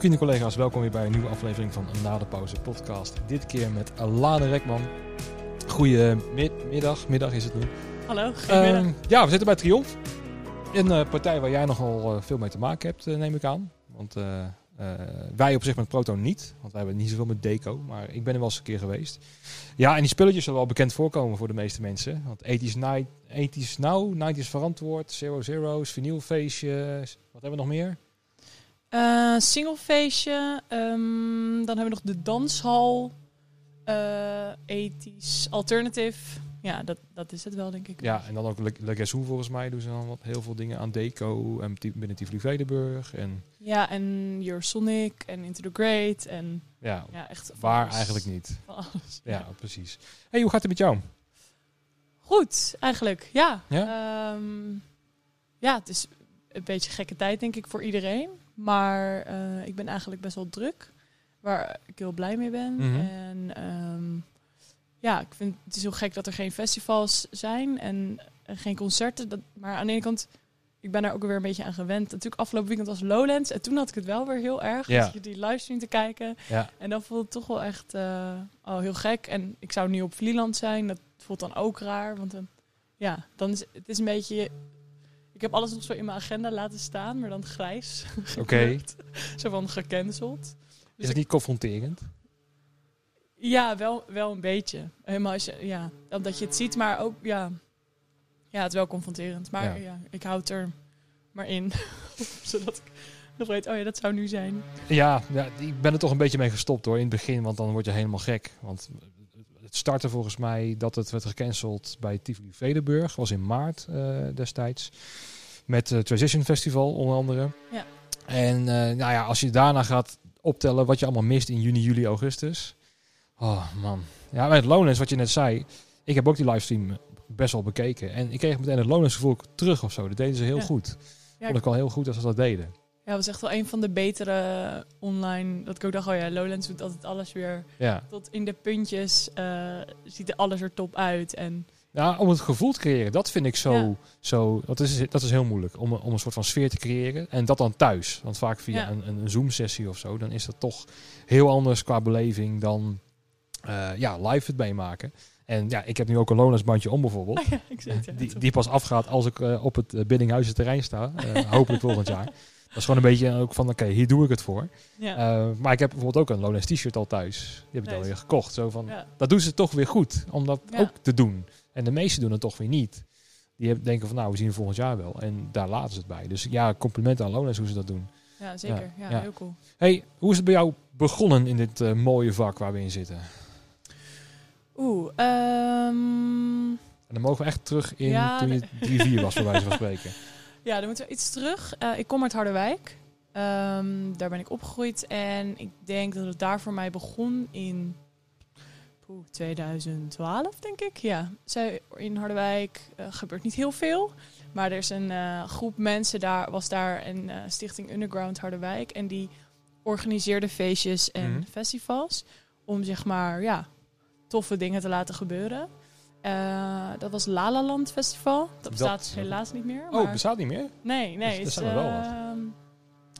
Vrienden collega's, welkom weer bij een nieuwe aflevering van Na de Pauze podcast. Dit keer met Alane Rekman. Goedemiddag, middag is het nu. Hallo, goedemiddag. Ehm, ja, we zitten bij Triomf. Een eh, partij waar jij nogal eh, veel mee te maken hebt, eh, neem ik aan. Want wij op zich met Proto niet, want wij hebben niet zoveel met deco. Maar ik ben er wel eens een keer geweest. Ja, en die spulletjes zullen wel bekend voorkomen voor de meeste mensen. Want 80s, night, 80s now, 90s verantwoord, Zero Zero's, vinylfeestje. Wat hebben we nog meer? Eh, singlefeestje. ehm, dan hebben we nog de danshal. eh ethisch alternative. Ja, dat, dat is het wel, denk ik. Ja, en dan ook Le, volgens mij doen ze dan wat, heel veel dingen aan deco. En binnen Tivoli Vredenburg. En Ja, en Your Sonic en Into the Great. En ja, ja, echt waar alles. eigenlijk niet. Alles. Ja, precies. hey, hoe gaat het met jou? Goed, eigenlijk. Ja. Ja? Ehm, ja, het is een beetje gekke tijd, denk ik, voor iedereen. Maar eh, ik ben eigenlijk best wel druk. Waar ik heel blij mee ben. Mhm. En ehm, ja, ik vind het is heel gek dat er geen festivals zijn en geen concerten. Dat, maar aan de ene kant, ik ben daar ook weer een beetje aan gewend. Natuurlijk, afgelopen weekend was Lowlands. En toen had ik het wel weer heel erg. Ja. Je die livestream te kijken. Ja, En dat voelt het toch wel echt oh, heel gek. En ik zou nu op Vlieland zijn. Dat voelt dan ook raar. Want dan, ja, dan is het is een beetje... Ik heb alles nog zo in mijn agenda laten staan, maar dan grijs. oké. Zo van gecanceld. Is het niet confronterend? Ja, wel, wel een beetje. Helemaal als je, ja, omdat je het ziet, maar ook, ja, ja, het is wel confronterend. Maar Ja. ja, ik houd er maar in. Zodat ik nog weet, oh ja, dat zou nu zijn. Ja, ja, ik ben er toch een beetje mee gestopt hoor in het begin. Want dan word je helemaal gek. Want het startte volgens mij dat het werd gecanceld bij Tivoli Vredenburg. was in maart eh, destijds. Met het Transition Festival onder andere. Ja. En eh, nou ja, als je daarna gaat optellen wat je allemaal mist in juni, juli, augustus. Oh man. Ja, met Lowlands, wat je net zei. Ik heb ook die livestream best wel bekeken. En ik kreeg meteen het Lowlands gevoel terug of zo. Dat deden ze heel Ja. goed. Ja, Vond ik al heel goed als ze dat deden. Ja, was echt wel een van de betere online. Dat ik ook dacht, oh ja, Lowlands doet altijd alles weer Ja. tot in de puntjes. eh, ziet er alles er top uit. En Ja, om het gevoel te creëren, dat vind ik zo, Ja. zo dat, is, dat is heel moeilijk. Om, een- om een soort van sfeer te creëren. En dat dan thuis. Want vaak via Ja. een, een Zoom-sessie of zo, dan is dat toch heel anders qua beleving dan eh, ja, live het meemaken. En ja, ik heb nu ook een lonersbandje om bijvoorbeeld. Ah ja, ik ja, die, die pas afgaat als ik eh, op het Biddinghuizen terrein sta. Eh, hopelijk volgend jaar. Dat is gewoon een beetje ook van, oké, hier doe ik het voor. ja. Eh, maar ik heb bijvoorbeeld ook een Lowlands t-shirt al thuis. Die heb ik alweer gekocht. Zo van, ja. dat doen ze toch weer goed. Om dat ook te doen. En de meesten doen het toch weer niet. Die denken van, nou, we zien het volgend jaar wel. En daar laten ze het bij. Dus ja, complimenten aan Lowlands hoe ze dat doen. ja, zeker. Ja, ja. heel cool. hey, hoe is het bij jou begonnen in dit eh, mooie vak waar we in zitten? Oeh, ehm, En dan mogen we echt terug in Ja, toen je de- 3-4 was, bij wijze van spreken. Ja, dan moeten we iets terug. Eh, ik kom uit Harderwijk. Ehm, daar ben ik opgegroeid. En ik denk dat het daar voor mij begon in poeh, 2012, denk ik. Ja, Zij, in Harderwijk eh, gebeurt niet heel veel. Maar er is een eh, groep mensen daar, was daar een stichting Underground Harderwijk. En die organiseerde feestjes en Mhm. festivals. Om zeg maar, ja, toffe dingen te laten gebeuren. Eh, dat was Lalaland Festival. Dat Dat- bestaat helaas niet meer. Oh, maar- het bestaat niet meer? Nee, nee. Dus dat is, zijn er wel wat. ehm,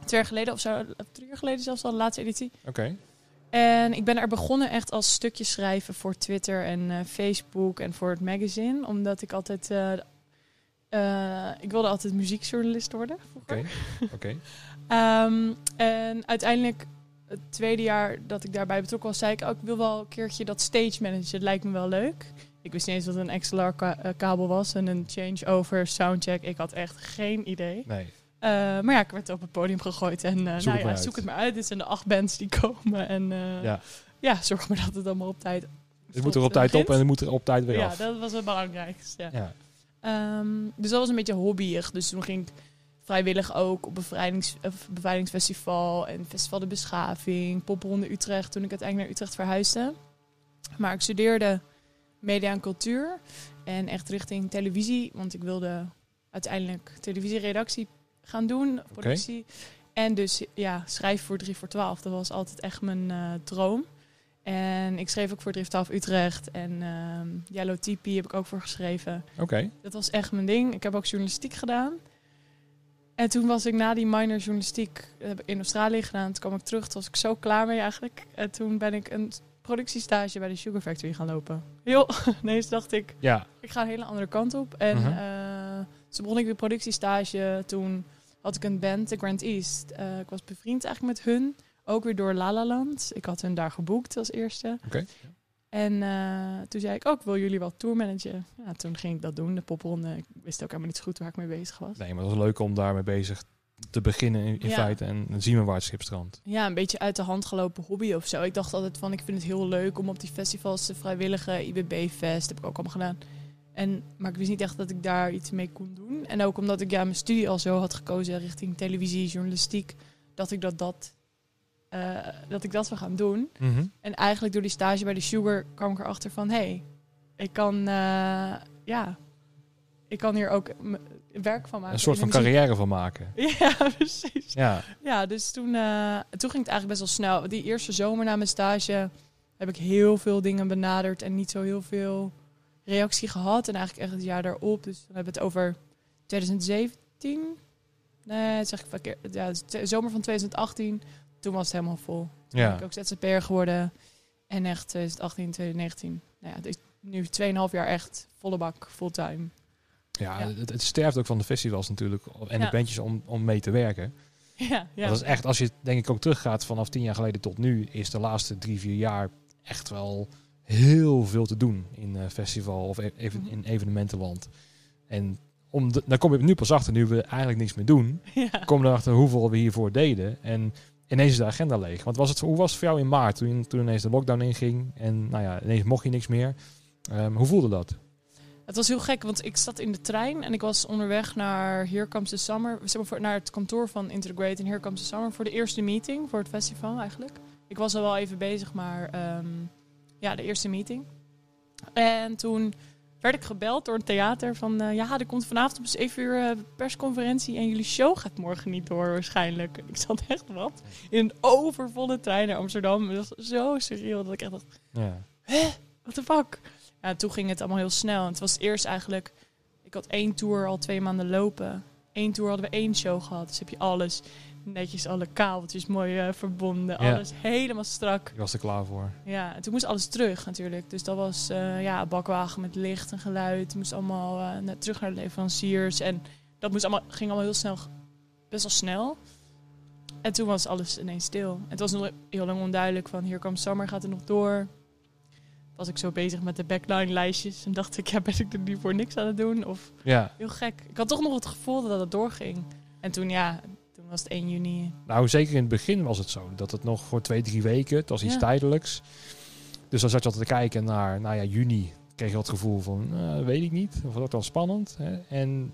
twee jaar geleden of zo, drie jaar geleden zelfs al, de laatste editie. Oké. En ik ben er begonnen echt als stukjes schrijven voor Twitter en eh, Facebook en voor het magazine. Omdat ik altijd... eh, ik wilde altijd muziekjournalist worden. Oké. Oké. Ehm, en uiteindelijk, het tweede jaar dat ik daarbij betrokken was, zei ik ook, ik wil wel een keertje dat stage managen. Het lijkt me wel leuk. Ik wist niet eens wat een XLR-kabel was en een changeover, soundcheck. Ik had echt geen idee. Nee. Eh, maar ja, ik werd op het podium gegooid en eh, Zoek nou het ja, maar uit. zoek het maar uit. Dit zijn de acht bands die komen en eh, Ja. ja, zorg maar dat het allemaal op tijd Het moet er op tijd op en het moet er op tijd weer Ja, af. dat was het belangrijkste. Ja. Ja. Ehm, dus dat was een beetje hobbyig. Dus toen ging ik vrijwillig ook op bevrijdings, bevrijdingsfestival en Festival de Beschaving, Popronde Utrecht, toen ik uiteindelijk naar Utrecht verhuisde. Maar ik studeerde media en cultuur en echt richting televisie, want ik wilde uiteindelijk televisieredactie gaan doen, productie. En dus ja, schrijven voor 3 voor 12, dat was altijd echt mijn eh, droom. En ik schreef ook voor 3 voor 12 Utrecht en ehm Yellow Tipi heb ik ook voor geschreven. Oké. Dat was echt mijn ding. Ik heb ook journalistiek gedaan. En toen was ik na die minor journalistiek heb ik in Australië gedaan. Toen kwam ik terug, toen was ik zo klaar mee eigenlijk. En toen ben ik een productiestage bij de Sugar Factory gaan lopen. Heel, ineens dacht ik, Ja, ik ga een hele andere kant op. En Mhm. eh, toen begon ik de productiestage. Toen had ik een band, de Grand East. Eh, ik was bevriend eigenlijk met hun. Ook weer door La La Land. Ik had hun daar geboekt als eerste. Oké. En eh, toen zei ik ook, wil jullie wat tourmanagen? Ja, toen ging ik dat doen, de popronde. Ik wist ook helemaal niet zo goed waar ik mee bezig was. nee, maar het was leuk om daarmee bezig te beginnen in, in Ja. feite. En dan zien we waar het schip strandt. Ja, een beetje uit de hand gelopen hobby of zo. Ik dacht altijd van, ik vind het heel leuk om op die festivals te vrijwilligen. IBB-fest heb ik ook allemaal gedaan. En, maar ik wist niet echt dat ik daar iets mee kon doen. En ook omdat ik ja, mijn studie al zo had gekozen richting televisie, journalistiek. Dat ik dat, dat, eh, dat ik dat zou gaan doen. En eigenlijk door die stage bij de Sugar kwam ik erachter van... hé, hey, ik kan, eh, ja, ik kan hier ook werk van maken. Een soort van carrière van maken. Ja, precies. Ja, Ja, dus toen, eh, toen ging het eigenlijk best wel snel. Die eerste zomer na mijn stage heb ik heel veel dingen benaderd en niet zo heel veel reactie gehad. En eigenlijk echt het jaar daarop, dus dan hebben we het over 2017. Nee, dat zeg ik verkeerd. Ja, zomer van 2018. Toen was het helemaal vol. Toen Ja. ben ik ook ZZP'er geworden. En echt 2018, 2019. Nou ja, nu 2,5 jaar echt volle bak, fulltime. Ja, Ja. Het, het sterft ook van de festivals natuurlijk. En de bandjes om, om mee te werken. Ja, ja. Dat is echt, als je denk ik ook teruggaat vanaf tien jaar geleden tot nu, is de laatste drie, vier jaar echt wel heel veel te doen in eh, festival of e- even Mhm. in evenementenland. En om de, dan kom je nu pas achter, nu we eigenlijk niks meer doen, ja. kom je erachter hoeveel we hiervoor deden. En ineens is de agenda leeg. Want was het, hoe was het voor jou in maart, toen, toen ineens de lockdown inging en nou ja, ineens mocht je niks meer. Ehm, hoe voelde dat? Het was heel gek, want ik zat in de trein en ik was onderweg naar Here Comes the Summer, zeg maar voor, naar het kantoor van Integrate en Here Comes the Summer voor de eerste meeting voor het festival eigenlijk. Ik was al wel even bezig, maar ehm, ja, de eerste meeting. En toen werd ik gebeld door een theater van, eh, ja, er komt vanavond om 7 uur persconferentie en jullie show gaat morgen niet door waarschijnlijk. Ik zat echt wat in een overvolle trein naar Amsterdam. Het was zo surreal dat ik echt dacht, Ja. what the fuck? Ja, toen ging het allemaal heel snel. En het was eerst eigenlijk... Ik had één tour al twee maanden lopen. Eén tour hadden we één show gehad. Dus heb je alles netjes, alle kabeltjes mooi eh, verbonden. Ja. Alles helemaal strak. Ik was er klaar voor. Ja, en toen moest alles terug natuurlijk. Dus dat was eh, ja, bakwagen met licht en geluid. Het moest allemaal naar- terug naar de leveranciers. En dat moest allemaal, ging allemaal heel snel, best wel snel. En toen was alles ineens stil. En het was nog heel lang onduidelijk van hier kwam Summer, gaat het nog door? Was ik zo bezig met de backline lijstjes en dacht ik, ja, ben ik er nu voor niks aan het doen? Of Ja, heel gek. Ik had toch nog het gevoel dat het doorging. En toen, ja, toen was het 1 juni. Nou, zeker in het begin was het zo. Dat het nog voor twee, drie weken, het was iets Ja. tijdelijks. Dus dan zat je altijd te kijken naar, nou ja, juni. Kreeg je het gevoel van, eh, weet ik niet. Of wordt wel spannend. Hè? En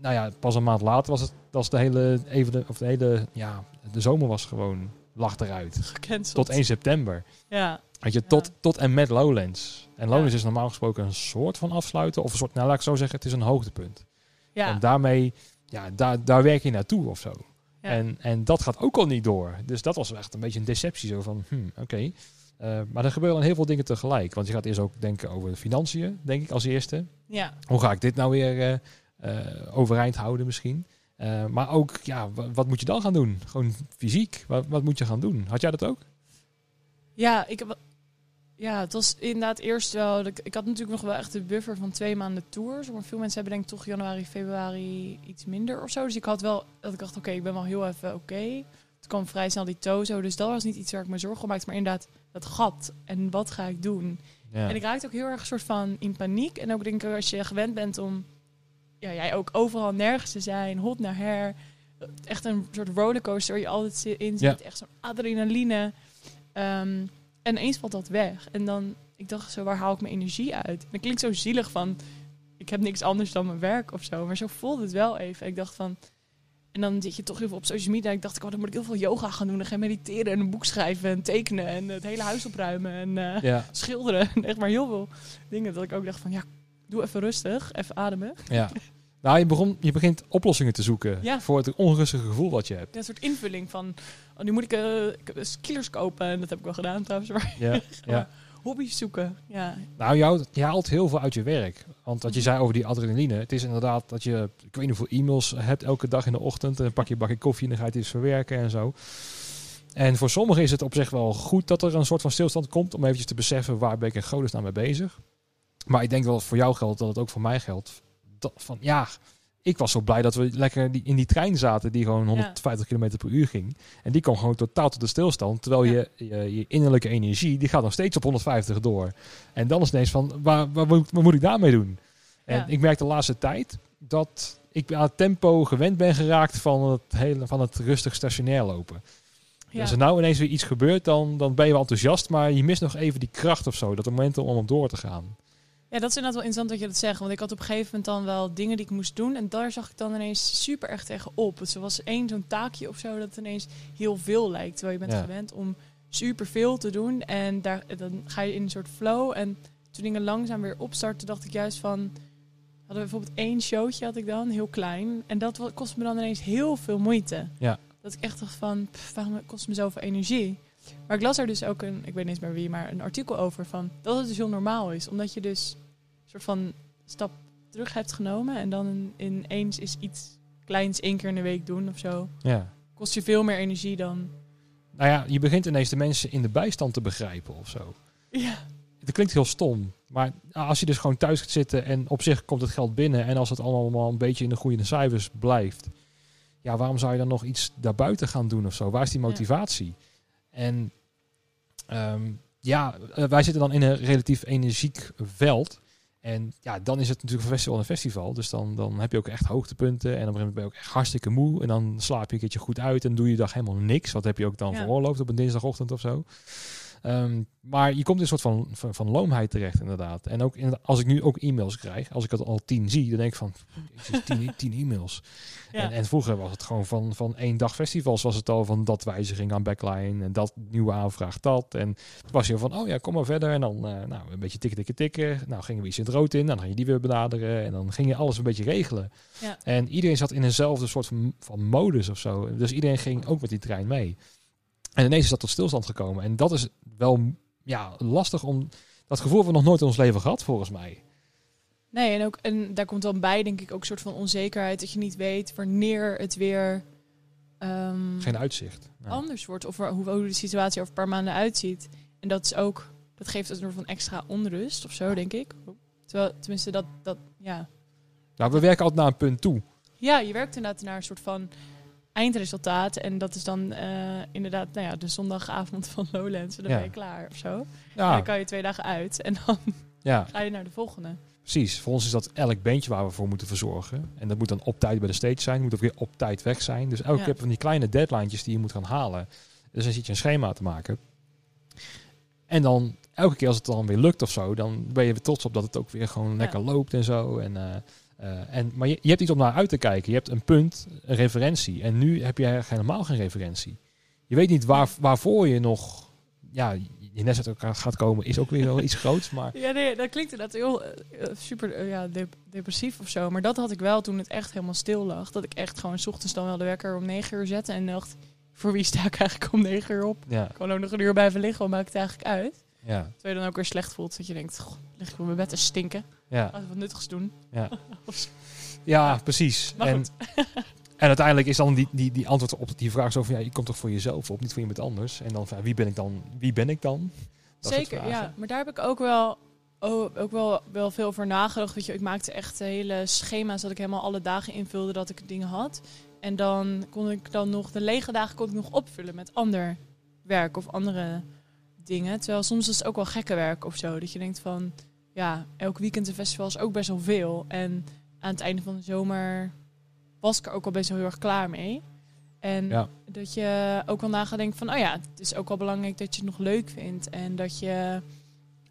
nou ja, pas een maand later was het, was de hele, even de, of de hele, ja, de zomer was gewoon, lag eruit. Gecanceld. Tot 1 september. Ja, Weet je, tot, tot en met Lowlands. En Lowlands is normaal gesproken een soort van afsluiten. Of een soort, nou laat ik zo zeggen, het is een hoogtepunt. ja. En daarmee, ja, daar, daar werk je naartoe of zo. Ja. En, en dat gaat ook al niet door. Dus dat was echt een beetje een deceptie. Zo van, hm, oké. Eh, maar er gebeuren dan heel veel dingen tegelijk. Want je gaat eerst ook denken over de financiën, denk ik, als eerste. ja. Hoe ga ik dit nou weer eh, eh, overeind houden misschien? Maar ook, ja, wa- wat moet je dan gaan doen? Gewoon fysiek. Wat, wat moet je gaan doen? Had jij dat ook? Ja, ik heb, ja, het was inderdaad eerst wel. Ik, ik had natuurlijk nog wel echt de buffer van twee maanden tours. Maar veel mensen hebben denk ik toch januari, februari iets minder of zo. Dus ik had wel dat ik dacht, oké, ik ben wel heel even oké. Toen kwam vrij snel die tozo. Dus dat was niet iets waar ik me zorgen om maakte. Maar inderdaad, dat gat. En wat ga ik doen? Ja. En ik raakte ook heel erg een soort van in paniek. En ook denk ik, als je gewend bent om ja, jij ook overal nergens te zijn, hot naar her. Echt een soort rollercoaster waar je altijd in zit. Echt zo'n adrenaline. Ehm, en ineens valt dat weg. En dan, ik dacht zo, waar haal ik mijn energie uit? En dat klinkt zo zielig van, ik heb niks anders dan mijn werk of zo. Maar zo voelde het wel even. Ik dacht van, en dan zit je toch heel veel op social media. En ik dacht, oh, dan moet ik heel veel yoga gaan doen. En gaan mediteren en een boek schrijven en tekenen. En het hele huis opruimen en eh, ja, schilderen. En echt maar heel veel dingen dat ik ook dacht van, ja, doe even rustig. Even ademen. ja. Nou, je, begon, je begint oplossingen te zoeken Ja. voor het onrustige gevoel wat je hebt. Ja, een soort invulling van, oh, nu moet ik, killers kopen. En dat heb ik wel gedaan trouwens. Maar Ja, ja. hobby's zoeken. Ja, Nou, je haalt, je haalt heel veel uit je werk. Want wat je Mhm. zei over die adrenaline. Het is inderdaad dat je, ik weet niet hoeveel e-mails hebt elke dag in de ochtend. En dan pak je een bakje koffie en dan ga je het eens verwerken en zo. En voor sommigen is het op zich wel goed dat er een soort van stilstand komt. Om eventjes te beseffen waar ben ik in godesnaam mee bezig. Maar ik denk wel voor jou geldt, dat het ook voor mij geldt. Dat, van ja, ik was zo blij dat we lekker die, in die trein zaten die gewoon 150 km per uur ging. En die kwam gewoon totaal tot de stilstand. Terwijl Ja. je, je, je innerlijke energie, die gaat nog steeds op 150 door. En dan is ineens van, waar, waar, moet- wat moet ik daarmee doen? En Ja. ik merk de laatste tijd dat ik aan het tempo gewend ben geraakt van het, hele, van het rustig stationair lopen. ja. Als er nou ineens weer iets gebeurt, dan, dan ben je wel enthousiast, maar je mist nog even die kracht of zo. Dat moment om op door te gaan. Ja, dat is inderdaad wel interessant dat je dat zegt. Want ik had op een gegeven moment dan wel dingen die ik moest doen. En daar zag ik dan ineens super erg tegen Dus er was één zo'n taakje of zo dat het ineens heel veel lijkt. Terwijl je bent Ja. gewend om super veel te doen. En daar, dan ga je in een soort flow. En toen dingen langzaam weer opstarten, dacht ik juist van... Hadden we bijvoorbeeld één showtje had ik dan, heel klein. En dat kostte me dan ineens heel veel moeite. Ja. Dat ik echt dacht van, pff, waarom kost het me zoveel energie? Maar ik las er dus ook een, ik weet niet eens meer wie, maar een artikel over van dat het dus heel normaal is. Omdat je dus soort van stap terug hebt genomen en dan in- ineens is iets kleins één keer in de week doen of zo. Ja. Kost je veel meer energie dan. Nou ja, je begint ineens de mensen in de bijstand te begrijpen of zo. Ja. Het klinkt heel stom, maar als je dus gewoon thuis gaat zitten en op zich komt het geld binnen en als het allemaal een beetje in de goede cijfers blijft, ja, waarom zou je dan nog iets daarbuiten gaan doen of zo? Waar is die Ja. motivatie? En ehm, ja, eh, wij zitten dan in een relatief energiek veld. En ja, dan is het natuurlijk een festival een festival. Dus dan, dan heb je ook echt hoogtepunten. En op een gegeven moment ben je ook echt hartstikke moe. En dan slaap je een keertje goed uit en doe je dag helemaal niks. Wat heb je ook dan Ja. veroorloofd op een dinsdagochtend of zo. Ehm, maar je komt in een soort van, van, van loomheid terecht, inderdaad. En ook in, als ik nu ook e-mails krijg, als ik het al tien zie, dan denk ik van, tien, tien e-mails. Ja. En, en vroeger was het gewoon van, van één dag festivals, was het al van dat wijziging aan backline en dat nieuwe aanvraag dat. En toen was je van, oh ja, kom maar verder. En dan eh, nou, een beetje tikken, tikken, tikken. Nou, gingen we iets in het rood in, dan ging je die weer benaderen. En dan ging je alles een beetje regelen. Ja. En iedereen zat in eenzelfde soort van, van modus of zo. Dus iedereen ging ook met die trein mee. En ineens is dat tot stilstand gekomen. En dat is wel ja, lastig om... Dat gevoel hebben we nog nooit in ons leven gehad, volgens mij. Nee, en, ook, en daar komt dan bij, denk ik, ook een soort van onzekerheid. Dat je niet weet wanneer het weer ehm, Geen uitzicht. Anders wordt. Of hoe, hoe de situatie over een paar maanden uitziet. En dat is ook, dat geeft een soort van extra onrust of zo, denk ik. Terwijl, tenminste, dat, dat ja. Nou, we werken altijd naar een punt toe. Ja, je werkt inderdaad naar een soort van eindresultaat. En dat is dan eh, inderdaad nou ja, de zondagavond van Lowlands. En dan Ja. ben je klaar of zo. En Ja, dan kan je twee dagen uit. En dan ja, ga je naar de volgende. precies. Voor ons is dat elk beentje waar we voor moeten verzorgen. En dat moet dan op tijd bij de stage zijn. Moet ook weer op tijd weg zijn. Dus elke keer van die kleine deadlines die je moet gaan halen. Dus dan zit je een schema te maken. En dan elke keer als het dan weer lukt of zo, dan ben je weer trots op dat het ook weer gewoon lekker loopt en zo. En, eh, eh, en, maar je, je hebt iets om naar uit te kijken. Je hebt een punt, een referentie. En nu heb je helemaal geen referentie. Je weet niet waar, waarvoor je nog... Ja, je net uit elkaar gaat komen is ook weer wel iets groots. Maar Ja, nee, dat klinkt inderdaad heel eh, eh, super ja, dep- depressief of zo. Maar dat had ik wel toen het echt helemaal stil lag. Dat ik echt gewoon 's ochtends dan wel de wekker om 9 uur zette. En dacht, voor wie sta ik eigenlijk om 9 uur op? ja, Ik kan ook nog een uur blijven liggen, wat maakt het eigenlijk uit? ja, Terwijl je dan ook weer slecht voelt. Dat je denkt, goh, lig ik op mijn bed te stinken. Ja, Laten we wat nuttigs doen. ja. Ja, precies. Maar En, goed. en uiteindelijk is dan die, die, die antwoord op die vraag zo van... Ja, je komt toch voor jezelf op, niet voor iemand anders. En dan van, wie ben ik dan? Wie ben ik dan? Dat Zeker, ja. Maar daar heb ik ook wel, oh, ook wel, wel veel over nagedacht. Weet je, ik maakte echt hele schema's dat ik helemaal alle dagen invulde dat ik dingen had. En dan kon ik dan nog, de lege dagen kon ik nog opvullen met ander werk of andere dingen. Terwijl soms is het ook wel gekke werk of zo. Dat je denkt van, ja, elk weekend een festival is ook best wel veel. En aan het einde van de zomer was ik er ook al best wel heel erg klaar mee. En Ja. dat je ook wel na gaat denken van, oh ja, het is ook wel belangrijk dat je het nog leuk vindt. En dat je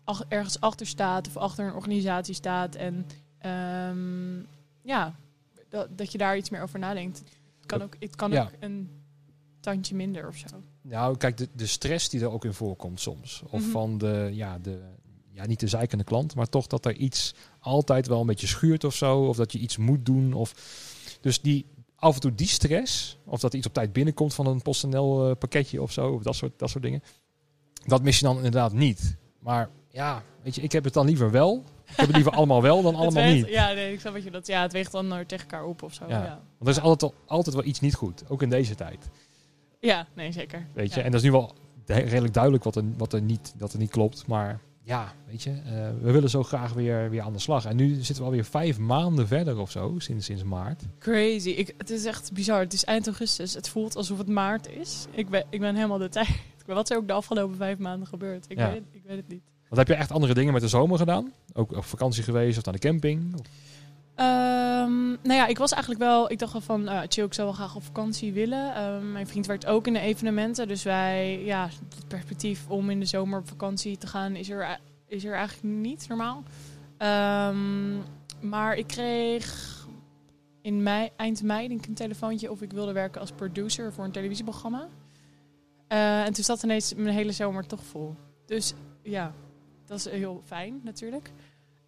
ach- ergens achter staat of achter een organisatie staat. En ehm, ja, dat, dat je daar iets meer over nadenkt. Het kan ook, het kan Ja. ook een tandje minder of zo. Nou, kijk, de, de stress die er ook in voorkomt soms. Of Mhm. van de, ja, de, ja, niet de zeikende klant, maar toch dat er iets altijd wel een beetje schuurt of zo. Of dat je iets moet doen. Of, dus die, af en toe die stress, of dat er iets op tijd binnenkomt van een PostNL eh, pakketje of zo, of dat soort, dat soort dingen. Dat mis je dan inderdaad niet. Maar ja, weet je, ik heb het dan liever wel. Ik heb het liever allemaal wel dan allemaal weegt- niet. Ja, nee, ik snap wat je dat. Ja, het weegt dan naar tegen elkaar op of zo. Ja. Ja, ja. Want er is altijd, al- altijd wel iets niet goed. Ook in deze tijd. nee, zeker. Weet je, Ja. en dat is nu wel de- redelijk duidelijk wat er, wat er, niet, dat er niet klopt. Maar ja, weet je, eh, we willen zo graag weer, weer aan de slag. En nu zitten we alweer vijf maanden verder of zo, sinds, sinds maart. Crazy. Ik, het is echt bizar. Het is eind augustus. Het voelt alsof het maart is. Ik ben, ik ben helemaal de tijd. Wat is er ook de afgelopen vijf maanden gebeurd? Ik, Ja. weet, het, ik weet het niet. Want heb je echt andere dingen met de zomer gedaan? Ook op vakantie geweest of naar de camping? Of- Ehm, nou ja, ik was eigenlijk wel... Ik dacht wel van, uh, chill, ik zou wel graag op vakantie willen. Ehm, mijn vriend werkt ook in de evenementen. Dus wij, ja, het perspectief om in de zomer op vakantie te gaan is er, is er eigenlijk niet normaal. Ehm, maar ik kreeg in mei, eind mei denk ik een telefoontje of ik wilde werken als producer voor een televisieprogramma. Eh, en toen zat ineens mijn hele zomer toch vol. Dus ja, dat is heel fijn natuurlijk.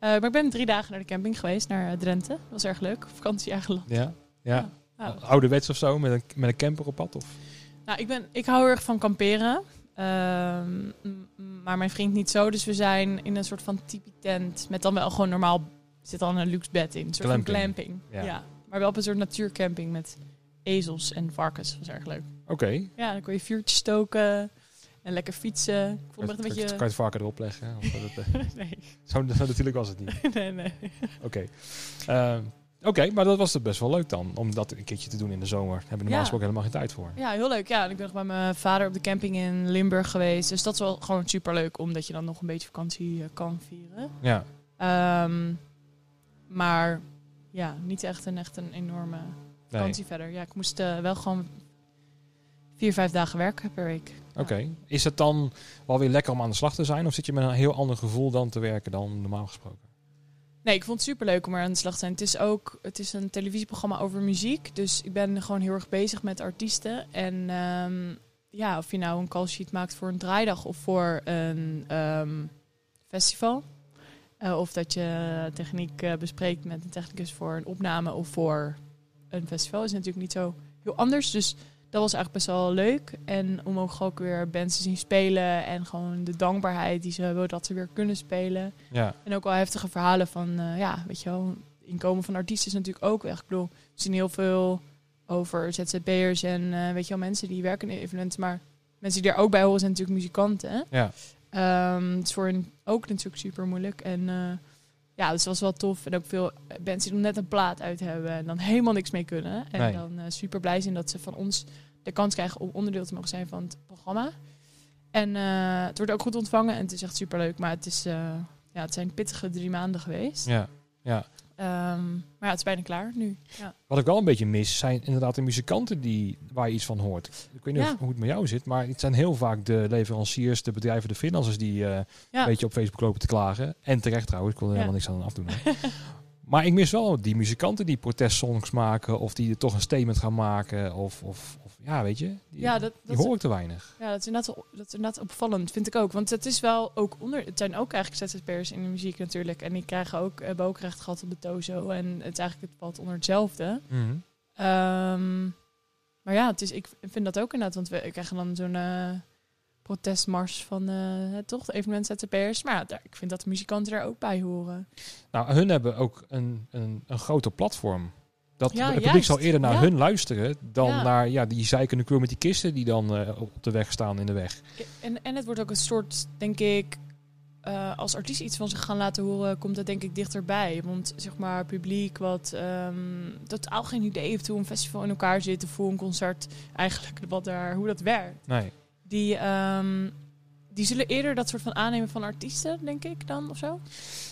Eh, maar ik ben drie dagen naar de camping geweest, naar eh, Drenthe. Dat was erg leuk. Vakantie eigen land. Ja? Ja. Nou, Ouderwets of zo, met een, met een camper op pad? Of? nou, ik, ben, ik hou heel erg van kamperen. Ehm, maar mijn vriend niet zo. Dus we zijn in een soort van tipi-tent. Met dan wel gewoon normaal... zit dan een luxe bed in. Een soort Glamping. van glamping. Ja. Ja. Maar wel op een soort natuurcamping met ezels en varkens. Dat was erg leuk. Oké. Ja, dan kon je vuurtjes stoken. En lekker fietsen. Ik vond echt een Kan je beetje... het varken erop leggen? Dat, het, eh, nee, zo, zo natuurlijk was het niet. nee, nee. Oké. Eh, Oké, maar dat was het best wel leuk dan. Om dat een keertje te doen in de zomer. Daar hebben we normaal Ja. gesproken helemaal geen tijd voor. Ja, heel leuk. Ja, en ik ben nog bij mijn vader op de camping in Limburg geweest. Dus dat is wel gewoon super leuk, omdat je dan nog een beetje vakantie eh, kan vieren. Ja. Ehm, maar ja, niet echt een, echt een enorme Nee. vakantie verder. Ja, ik moest eh, wel gewoon vier, vijf dagen werken per week. Oké. Is het dan wel weer lekker om aan de slag te zijn? Of zit je met een heel ander gevoel dan te werken dan normaal gesproken? Nee, ik vond het super leuk om er aan de slag te zijn. Het is ook het is een televisieprogramma over muziek. Dus ik ben gewoon heel erg bezig met artiesten. En ehm, ja, of je nou een call sheet maakt voor een draaidag of voor een ehm, festival. Eh, of dat je techniek eh, bespreekt met een technicus voor een opname of voor een festival. Is natuurlijk niet zo heel anders. Dus dat was eigenlijk best wel leuk. En om ook ook weer bands te zien spelen. En gewoon de dankbaarheid die ze hebben dat ze weer kunnen spelen. Ja. En ook wel heftige verhalen van, eh, ja, weet je wel, inkomen van artiesten is natuurlijk ook echt. Ik bedoel, we zien heel veel over ZZP'ers en eh, weet je wel, mensen die werken in evenementen. Maar mensen die er ook bij horen zijn natuurlijk muzikanten. Hè? Ja. Ehm, het is voor hen ook natuurlijk super moeilijk. En eh, ja, dus het was wel tof. En ook veel bands die nog net een plaat uit hebben en dan helemaal niks mee kunnen. En Nee. dan eh, super blij zijn dat ze van ons de kans krijgen om onderdeel te mogen zijn van het programma. En eh, het wordt ook goed ontvangen en het is echt super leuk. Maar het, is, eh, ja, het zijn pittige drie maanden geweest. Ja. ja. Ehm, maar ja, het is bijna klaar nu. Ja. Wat ik wel een beetje mis, zijn inderdaad de muzikanten die, waar je iets van hoort. Ik weet niet Ja. of, hoe het met jou zit, maar het zijn heel vaak de leveranciers, de bedrijven, de financiers die eh, een beetje op Facebook lopen te klagen. En terecht trouwens, ik wil er helemaal niks aan afdoen. maar ik mis wel die muzikanten die protestsongs maken of die er toch een statement gaan maken. Of, of ja, weet je, die, Ja, dat, hoor ik te weinig. ja, dat, is inderdaad, dat is inderdaad opvallend, vind ik ook. Want het is wel ook onder. Het zijn ook eigenlijk ZZP'ers in de muziek natuurlijk. En die krijgen ook, hebben ook recht gehad op de Tozo. En het is eigenlijk het valt onder hetzelfde. Mhm. Ehm, maar ja, het is, ik vind dat ook inderdaad. Want we krijgen dan zo'n eh, protestmars van eh, toch de evenement ZZP'ers. Maar ja, daar, ik vind dat de muzikanten er ook bij horen. Nou, hun hebben ook een, een, een groter platform. Dat Ja, het publiek zal eerder naar Ja. hun luisteren dan Ja. naar ja, die zeikende crew met die kisten die dan eh, op de weg staan in de weg. En, en het wordt ook een soort, denk ik, eh, als artiest iets van zich gaan laten horen, komt dat denk ik dichterbij. Want zeg maar, publiek wat ehm, totaal geen idee heeft hoe een festival in elkaar zit, of hoe een concert eigenlijk, wat daar, hoe dat werkt. Nee. Die, ehm, die zullen eerder dat soort van aannemen van artiesten, denk ik dan, of zo.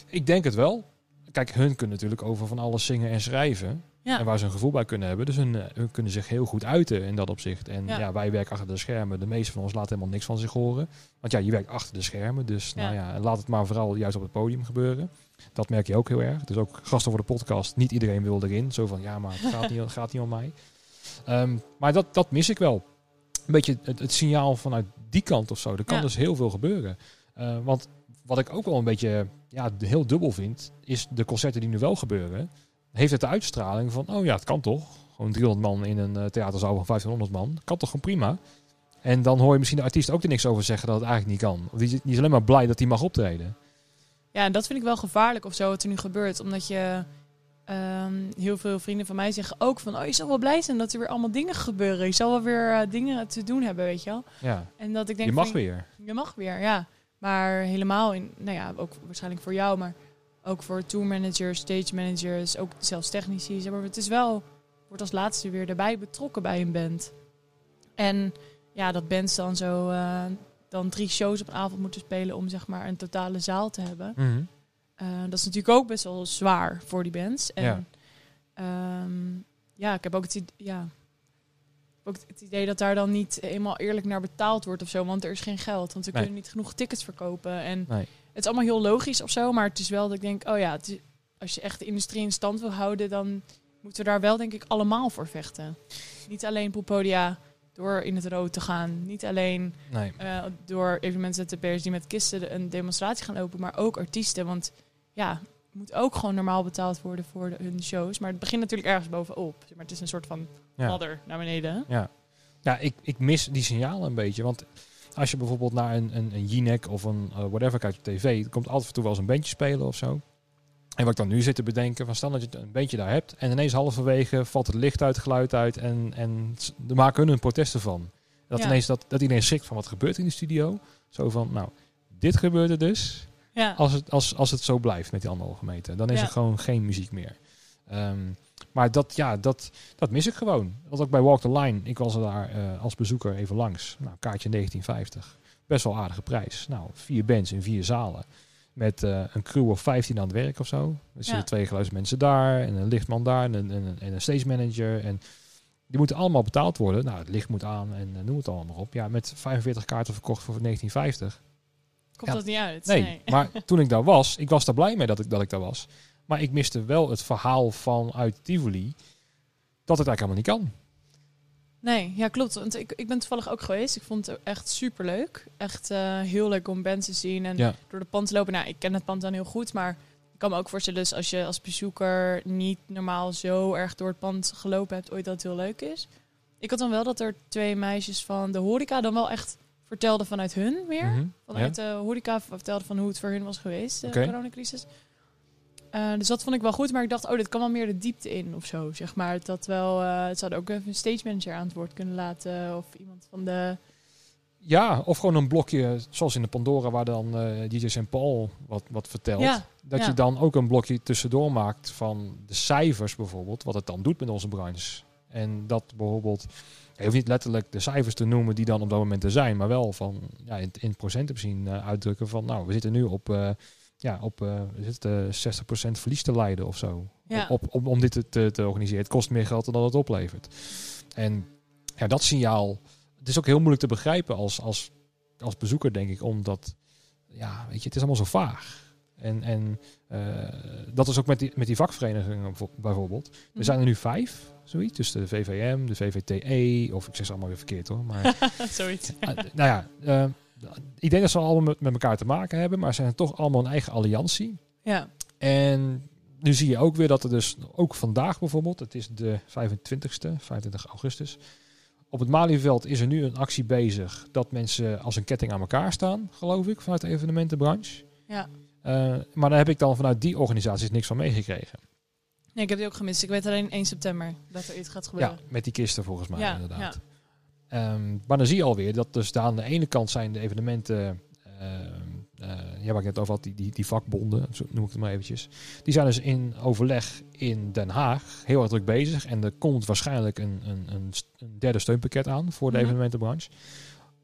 Ik denk het wel. Kijk, hun kunnen natuurlijk over van alles zingen en schrijven. Ja. En waar ze een gevoel bij kunnen hebben. Dus hun, eh, hun kunnen zich heel goed uiten in dat opzicht. En ja. Ja. wij werken achter de schermen. De meeste van ons laten helemaal niks van zich horen. Want ja, je werkt achter de schermen. Dus Ja. nou ja, laat het maar vooral juist op het podium gebeuren. Dat merk je ook heel erg. Dus ook gasten voor de podcast. Niet iedereen wil erin. Zo van, ja, maar het gaat niet, gaat niet om mij. Ehm, maar dat, dat mis ik wel. Een beetje het, het signaal vanuit die kant of zo. Er kan dus heel veel gebeuren. Eh, want wat ik ook wel een beetje ja, heel dubbel vind, is de concerten die nu wel gebeuren, heeft het de uitstraling van, oh ja, het kan toch. Gewoon 300 man in een eh, theaterzaal van 1500 man. Kan toch gewoon prima. En dan hoor je misschien de artiest ook er niks over zeggen dat het eigenlijk niet kan. Of die, is alleen maar blij dat hij mag optreden. Ja, en dat vind ik wel gevaarlijk of zo, wat er nu gebeurt. Omdat je ehm, heel veel vrienden van mij zeggen ook van... Oh, je zal wel blij zijn dat er weer allemaal dingen gebeuren. Je zal wel weer eh, dingen te doen hebben, weet je wel. Ja, En dat ik denk je mag van, weer. Je mag weer, ja. Maar helemaal in, nou ja, ook waarschijnlijk voor jou, maar ook voor tourmanagers, stage managers, ook zelfs technici. Zeg maar, het is wel, wordt als laatste weer erbij betrokken bij een band. En ja, dat bands dan zo eh, dan drie shows op een avond moeten spelen om zeg maar een totale zaal te hebben. Mhm. Eh, dat is natuurlijk ook best wel zwaar voor die bands. En Ja. ja, ja ik heb ook het, ide- ja, ook het idee dat daar dan niet eenmaal eerlijk naar betaald wordt of zo. Want er is geen geld. Want we Nee. kunnen niet genoeg tickets verkopen. En Nee. Het is allemaal heel logisch of zo. Maar het is wel dat ik denk, oh ja, is- als je echt de industrie in stand wil houden, dan moeten we daar wel denk ik allemaal voor vechten. Niet alleen Popodia door in het rood te gaan. Niet alleen Nee. eh, door evenementzp'ers die met kisten een demonstratie gaan lopen, maar ook artiesten. Want ja, moet ook gewoon normaal betaald worden voor de, hun shows. Maar het begint natuurlijk ergens bovenop. Maar het is een soort van Ja. ladder naar beneden. Ja, ja ik, ik mis die signalen een beetje. Want als je bijvoorbeeld naar een, een, een Jinek of een eh, whatever kijkt op tv, komt altijd af en toe wel eens een bandje spelen of zo. En wat ik dan nu zit te bedenken, van stel dat je een bandje daar hebt en ineens halverwege valt het licht uit, geluid uit en, en er maken hun een protest ervan. Dat, Ja. ineens, dat, dat iedereen schrikt van wat gebeurt in de studio. Zo van, nou, dit gebeurt er dus. Ja, Als het, als, als het zo blijft met die anderhalve meter, dan is Ja. er gewoon geen muziek meer. Ehm, maar dat, ja, dat, dat mis ik gewoon. Want ook bij Walk the Line, ik was er daar eh, als bezoeker even langs. Nou, kaartje 1950. Best wel aardige prijs. Nou, vier bands in vier zalen. Met eh, een crew of 15 aan het werk of zo. Er zitten twee geluidsmensen daar en een lichtman daar en een, en een, en een stage manager. En die moeten allemaal betaald worden. Nou, het licht moet aan en eh, noem het allemaal op. Ja, met 45 kaarten verkocht voor 1950. komt ja, dat niet uit? Nee, maar toen ik daar was, ik was daar blij mee dat ik, dat ik daar was. Maar ik miste wel het verhaal vanuit Tivoli dat het eigenlijk helemaal niet kan. Nee, ja, klopt. Want ik, ik ben toevallig ook geweest. Ik vond het echt super leuk. Echt eh, heel leuk om bands te zien en Ja. door de pand te lopen. Nou, ik ken het pand dan heel goed, maar ik kan me ook voorstellen, dus als je als bezoeker niet normaal zo erg door het pand gelopen hebt, ooit dat het heel leuk is. Ik had dan wel dat er twee meisjes van de horeca dan wel echt vertelden vanuit hun weer. Mhm. Vanuit de horeca vertelden van hoe het voor hun was geweest, de coronacrisis. Eh, dus dat vond ik wel goed, maar ik dacht, oh, dit kan wel meer de diepte in of zo, zeg maar. Dat wel, eh het zouden ook even een stage manager aan het woord kunnen laten of iemand van de... Ja, of gewoon een blokje, zoals in de Pandora, waar dan eh DJ St. Paul wat, wat vertelt. Ja, dat ja. je dan ook een blokje tussendoor maakt van de cijfers bijvoorbeeld, wat het dan doet met onze branche. En dat bijvoorbeeld, je hoeft niet letterlijk de cijfers te noemen die dan op dat moment er zijn, maar wel van ja, in, in procenten zien uitdrukken van nou, we zitten nu op, ja, op eh, we zitten 60% verlies te leiden of zo. Ja. Op, op, om dit te, te, te organiseren. Het kost meer geld dan het oplevert. En ja, dat signaal, het is ook heel moeilijk te begrijpen als, als, als bezoeker, denk ik, omdat, ja, weet je, het is allemaal zo vaag. En, en eh, dat is ook met die, met die vakverenigingen bijvo- bijvoorbeeld. Er Mhm. zijn er nu vijf, zoiets. Dus de VVM, de VVTE, of ik zeg ze allemaal weer verkeerd hoor. Maar Zoiets. eh, nou ja, eh, ik denk dat ze allemaal met, met elkaar te maken hebben, maar ze zijn toch allemaal een eigen alliantie. Ja, En nu zie je ook weer dat er dus ook vandaag bijvoorbeeld, het is de 25ste, 25 augustus. Op het Malieveld is er nu een actie bezig dat mensen als een ketting aan elkaar staan, geloof ik, vanuit de evenementenbranche. ja. Eh, maar daar heb ik dan vanuit die organisaties niks van meegekregen. Nee, ik heb die ook gemist. Ik weet alleen 1 september dat er iets gaat gebeuren. Ja, met die kisten volgens mij Ja, inderdaad. Ehm, maar dan zie je alweer dat dus aan de ene kant zijn de evenementen, ehm, eh, ja, waar ik net over had, die, die, die vakbonden, zo noem ik het maar eventjes. Die zijn dus in overleg in Den Haag heel erg druk bezig. En er komt waarschijnlijk een, een, een, een derde steunpakket aan voor de Mhm. evenementenbranche.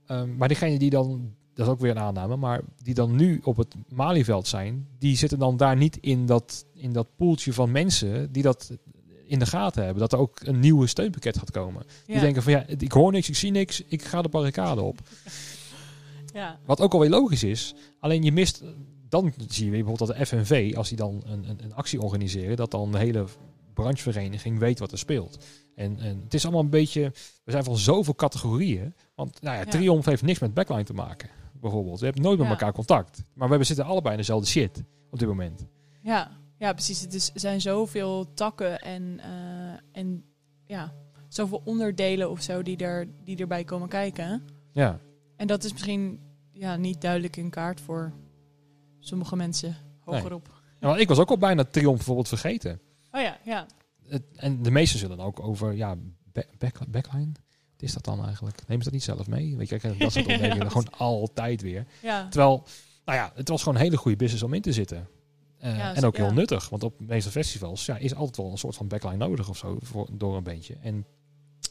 Ehm, maar diegenen die dan, dat is ook weer een aanname, maar die dan nu op het Malieveld zijn, die zitten dan daar niet in dat, in dat poeltje van mensen die dat in de gaten hebben. Dat er ook een nieuwe steunpakket gaat komen. Die denken van ja, ik hoor niks, ik zie niks, ik ga de barricade op. ja. Wat ook alweer logisch is. Alleen je mist, dan zie je bijvoorbeeld dat de FNV, als die dan een, een, een actie organiseren, dat dan de hele branchevereniging weet wat er speelt. En, en het is allemaal een beetje, we zijn van zoveel categorieën. Want nou ja. Triumph heeft niks met backline te maken, bijvoorbeeld. We hebben nooit met elkaar contact. Maar we zitten allebei in dezelfde shit op dit moment. Ja, ja, precies. Het is, zijn zoveel takken en, eh, en ja, zoveel onderdelen of zo die, er, die erbij komen kijken. Ja, En dat is misschien ja, niet duidelijk in kaart voor sommige mensen, hogerop. Ja, want ik was ook al bijna Triomf bijvoorbeeld vergeten. Oh ja, ja. Het, en de meesten zullen ook over, ja, ba- back, backline. Wat is dat dan eigenlijk? Neem ze dat niet zelf mee? Weet je, dat soort opmerkingen gewoon altijd weer. Ja, Terwijl, nou ja, het was gewoon een hele goede business om in te zitten. Eh, Ja, en ook heel ja. nuttig, want op de meeste festivals ja, is altijd wel een soort van backline nodig of zo voor, door een bandje. En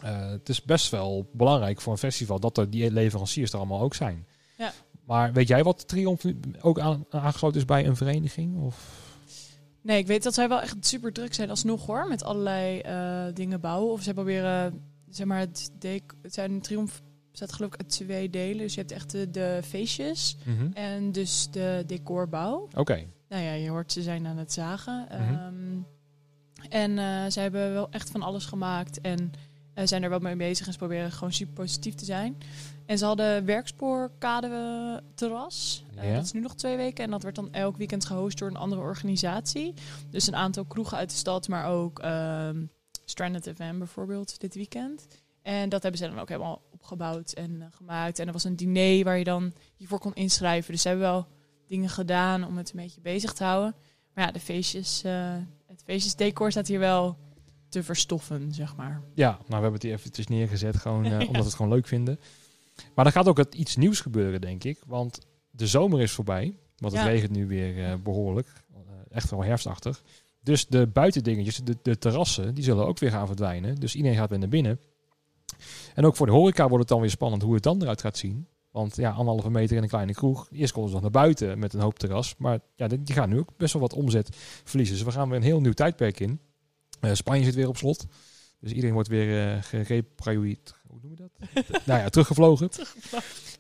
eh, het is best wel belangrijk voor een festival dat er die leveranciers er allemaal ook zijn. Ja. Maar weet jij wat Triomf ook aan, aangesloten is bij een vereniging? Of? Nee, ik weet dat zij wel echt super druk zijn alsnog hoor. Met allerlei eh, dingen bouwen. Of zij proberen, zeg maar, het, het zijn triomf bestaat geloof ik uit twee delen. Dus je hebt echt de, de feestjes en dus de decorbouw. Oké. Nou ja, je hoort ze zijn aan het zagen. Mhm. Ehm, en eh, zij hebben wel echt van alles gemaakt en eh, zijn er wel mee bezig en ze proberen gewoon super positief te zijn. En ze hadden werkspoorkade terras. Eh, dat is nu nog twee weken en dat wordt dan elk weekend gehost door een andere organisatie. Dus een aantal kroegen uit de stad, maar ook ehm Stranded FM bijvoorbeeld dit weekend. En dat hebben ze dan ook helemaal opgebouwd en gemaakt. En er was een diner waar je dan je voor kon inschrijven. Dus ze hebben wel dingen gedaan om het een beetje bezig te houden. Maar ja, de feestjes, eh, het feestjesdecor staat hier wel te verstoffen, zeg maar. Ja, nou we hebben het hier eventjes neergezet, gewoon, eh, Ja. omdat we het gewoon leuk vinden. Maar er gaat ook het iets nieuws gebeuren, denk ik. Want de zomer is voorbij. Want het Ja. regent nu weer eh, behoorlijk. Eh, echt wel herfstachtig. Dus de buitendingetjes, de, de terrassen, die zullen ook weer gaan verdwijnen. Dus iedereen gaat weer naar binnen. En ook voor de horeca wordt het dan weer spannend hoe het dan eruit gaat zien. Want ja, anderhalve meter in een kleine kroeg. Eerst konden ze nog naar buiten met een hoop terras. Maar ja, die gaan nu ook best wel wat omzet verliezen. Dus we gaan weer een heel nieuw tijdperk in. Eh, Spanje zit weer op slot. Dus iedereen wordt weer uh. Hoe noemen we dat? nou ja, teruggevlogen.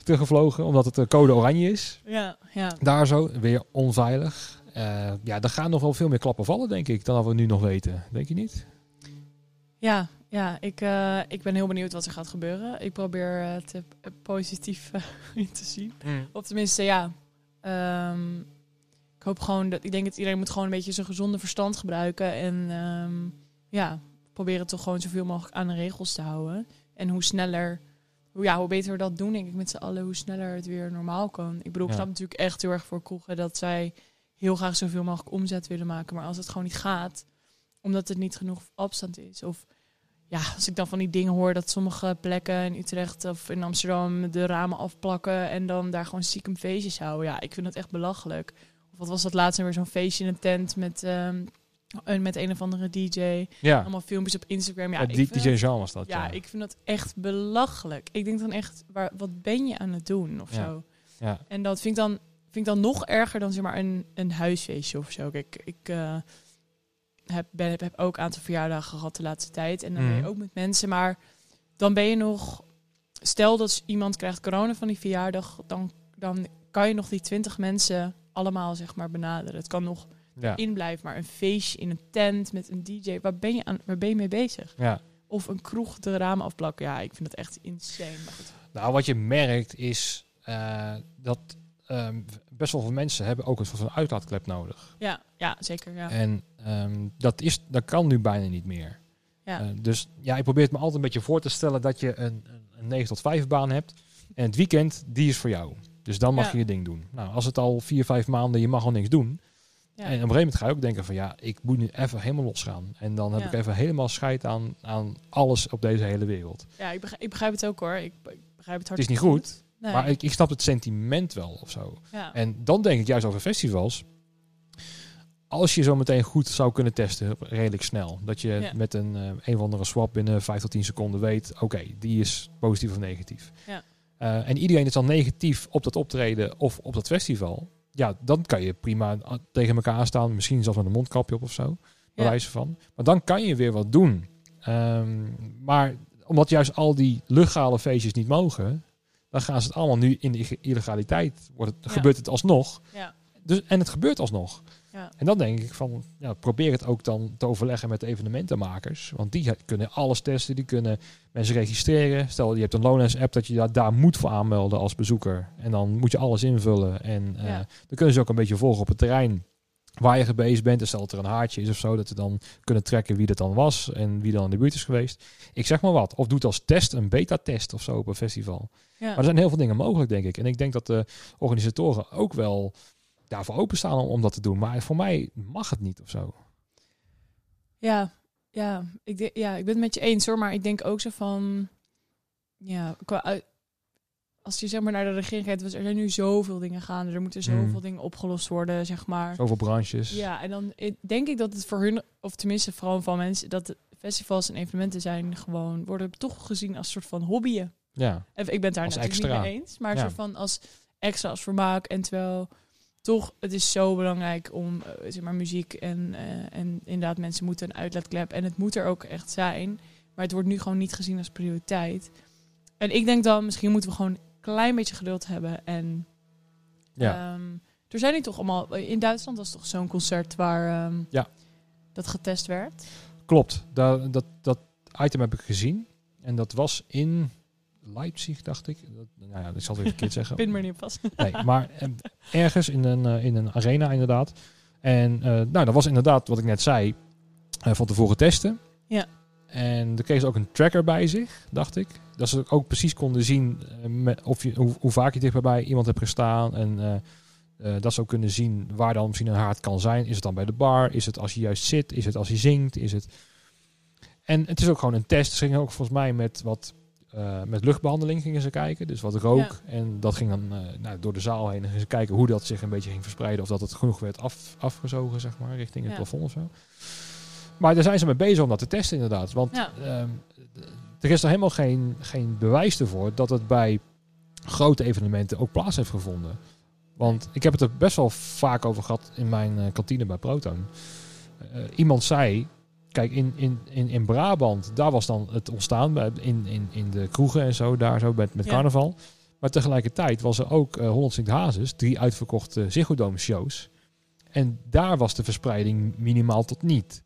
teruggevlogen, omdat het de code oranje is. Ja, ja. Daar zo, weer onveilig. Uh, ja, er gaan nog wel veel meer klappen vallen, denk ik, dan dat we nu nog weten. Denk je niet? Ja, ja ik, uh, ik ben heel benieuwd wat er gaat gebeuren. Ik probeer het uh, positief in te zien. Mm. Of tenminste, ja. Um, ik hoop gewoon dat ik denk dat iedereen moet gewoon een beetje zijn gezonde verstand gebruiken. En um, ja, proberen toch gewoon zoveel mogelijk aan de regels te houden. En hoe sneller, hoe, ja, hoe beter we dat doen, denk ik met z'n allen, hoe sneller het weer normaal kan. Ik bedoel, ik Ja. snap natuurlijk echt heel erg voor kroegen dat zij heel graag zoveel mogelijk omzet willen maken. Maar als het gewoon niet gaat, omdat het niet genoeg afstand is. Of ja, als ik dan van die dingen hoor dat sommige plekken in Utrecht of in Amsterdam de ramen afplakken en dan daar gewoon stiekem feestjes houden. Ja, ik vind dat echt belachelijk. Of wat was dat laatst weer zo'n feestje in een tent met, um, met een of andere DJ. Ja, Allemaal filmpjes op Instagram. Ja, ja die, DJ dat- Jean was dat. ja, Ja, ik vind dat echt belachelijk. Ik denk dan echt, waar, wat ben je aan het doen of Ja. zo? ja. En dat vind ik dan, vind ik dan nog erger dan zeg maar een, een huisfeestje of zo. Kijk, ik eh, heb, ben, heb, heb ook een aantal verjaardagen gehad de laatste tijd. En dan ben Mhm. je ook met mensen. Maar dan ben je nog... Stel dat iemand krijgt corona van die verjaardag. Dan, dan kan je nog die twintig mensen allemaal zeg maar benaderen. Het kan nog ja. in blijven. Maar een feestje in een tent met een DJ. Waar ben je, aan, waar ben je mee bezig? ja. Of een kroeg de ramen afplakken. Ja, ik vind dat echt insane. Nou, wat je merkt is eh, dat ehm, best wel veel mensen hebben ook een soort van uitlaatklep nodig. Ja, ja, zeker. Ja. En ehm, dat, is, dat kan nu bijna niet meer. Ja. Eh, dus ja, ik probeer het me altijd een beetje voor te stellen dat je een, een, een 9 tot 5 baan hebt. En het weekend, die is voor jou. Dus dan mag Ja. je je ding doen. Nou, als het al vier, vijf maanden, je mag al niks doen. Ja. En op een gegeven moment ga je ook denken van ja, ik moet nu even helemaal losgaan. En dan heb Ja. ik even helemaal scheid aan, aan alles op deze hele wereld. Ja, ik begrijp, ik begrijp het ook hoor. Ik, ik begrijp het Het is hartstikke niet goed, Nee. maar ik, ik snap het sentiment wel of zo. ja. En dan denk ik juist over festivals. Als je zo meteen goed zou kunnen testen, redelijk snel. Dat je Ja. met een, eh, een of andere swap binnen 5 tot 10 seconden weet... oké, die is positief of negatief. Ja. Eh, en iedereen is dan negatief op dat optreden of op dat festival. Ja, dan kan je prima a- tegen elkaar staan. Misschien zelfs met een mondkapje op of zo. Bij wijze van. Maar dan kan je weer wat doen. Ehm, maar omdat juist al die legale feestjes niet mogen... dan gaan ze het allemaal nu in de illegaliteit. Wordt het, Ja. Gebeurt het alsnog. Ja. Dus, en het gebeurt alsnog. Ja. En dan denk ik van, ja, probeer het ook dan te overleggen met de evenementenmakers. Want die kunnen alles testen, die kunnen mensen registreren. Stel, je hebt een Lowlands-app dat je daar, daar moet voor aanmelden als bezoeker. En dan moet je alles invullen. En eh, dan kunnen ze ook een beetje volgen op het terrein waar je geweest bent. En stel dat er een haartje is of zo, dat ze dan kunnen trekken wie dat dan was en wie dan in de buurt is geweest. Ik zeg maar wat. Of doet als test een beta-test of zo op een festival. Ja. Maar er zijn heel veel dingen mogelijk, denk ik. En ik denk dat de organisatoren ook wel daarvoor openstaan om, om dat te doen. Maar voor mij mag het niet of zo. Ja, ja, ik, denk- ja, ik ben het met je eens hoor. Maar ik denk ook zo van... Ja, qua, uit- als je zeg maar naar de regering kijkt... was er zijn nu zoveel dingen gaande. Er moeten zoveel Mm. dingen opgelost worden, zeg maar. Zoveel branches. Ja, en dan denk ik dat het voor hun... Of tenminste vooral van mensen... dat festivals en evenementen zijn gewoon... worden toch gezien als een soort van hobbyen. Ja. Ik ben het daar Als natuurlijk extra. niet mee eens. Maar een Ja. soort van als extra, als vermaak. En terwijl toch, het is zo belangrijk om eh, zeg maar, muziek en, eh, en inderdaad mensen moeten een uitlaatklep. En het moet er ook echt zijn. Maar het wordt nu gewoon niet gezien als prioriteit. En ik denk dan, misschien moeten we gewoon klein beetje geduld hebben. En Ja. ehm, er zijn nu toch allemaal... In Duitsland was toch zo'n concert waar ehm, Ja. dat getest werd. Klopt. Da- dat, dat item heb ik gezien. En dat was in Leipzig, dacht ik. Dat, nou ja, dat zal ik even verkeerd zeggen. Pin maar niet op vast. Nee, maar eh, ergens in een, eh, in een arena inderdaad. En eh, nou, dat was inderdaad wat ik net zei. eh, van tevoren testen. Ja. En er kreeg ze ook een tracker bij zich, dacht ik. Dat ze ook precies konden zien eh, met, of je, hoe, hoe vaak je dichtbij iemand hebt gestaan. En eh, eh, dat ze ook kunnen zien waar dan misschien een haard kan zijn. Is het dan bij de bar? Is het als je juist zit? Is het als je zingt? Is het... En het is ook gewoon een test. Ze gingen ook volgens mij met wat met luchtbehandeling gingen ze kijken. Dus wat rook. En dat ging dan nou, door de zaal heen. En gingen ze kijken hoe dat zich een beetje ging verspreiden. Of dat het genoeg werd af, afgezogen, zeg maar, richting het Ja. plafond of zo. Maar daar zijn ze mee bezig om dat te testen, inderdaad. Want Ja. ehm, er is er helemaal geen, geen bewijs ervoor dat het bij grote evenementen ook plaats heeft gevonden. Want ik heb het er best wel vaak over gehad in mijn eh, kantine bij Proton. Eh, iemand zei, kijk, in, in, in, in Brabant, daar was dan het ontstaan, bij, in, in, in de kroegen en zo, daar zo met, met Ja. carnaval. Maar tegelijkertijd was er ook eh 100 Sint Hazes, drie uitverkochte Ziggo Dome shows. En daar was de verspreiding minimaal tot niet.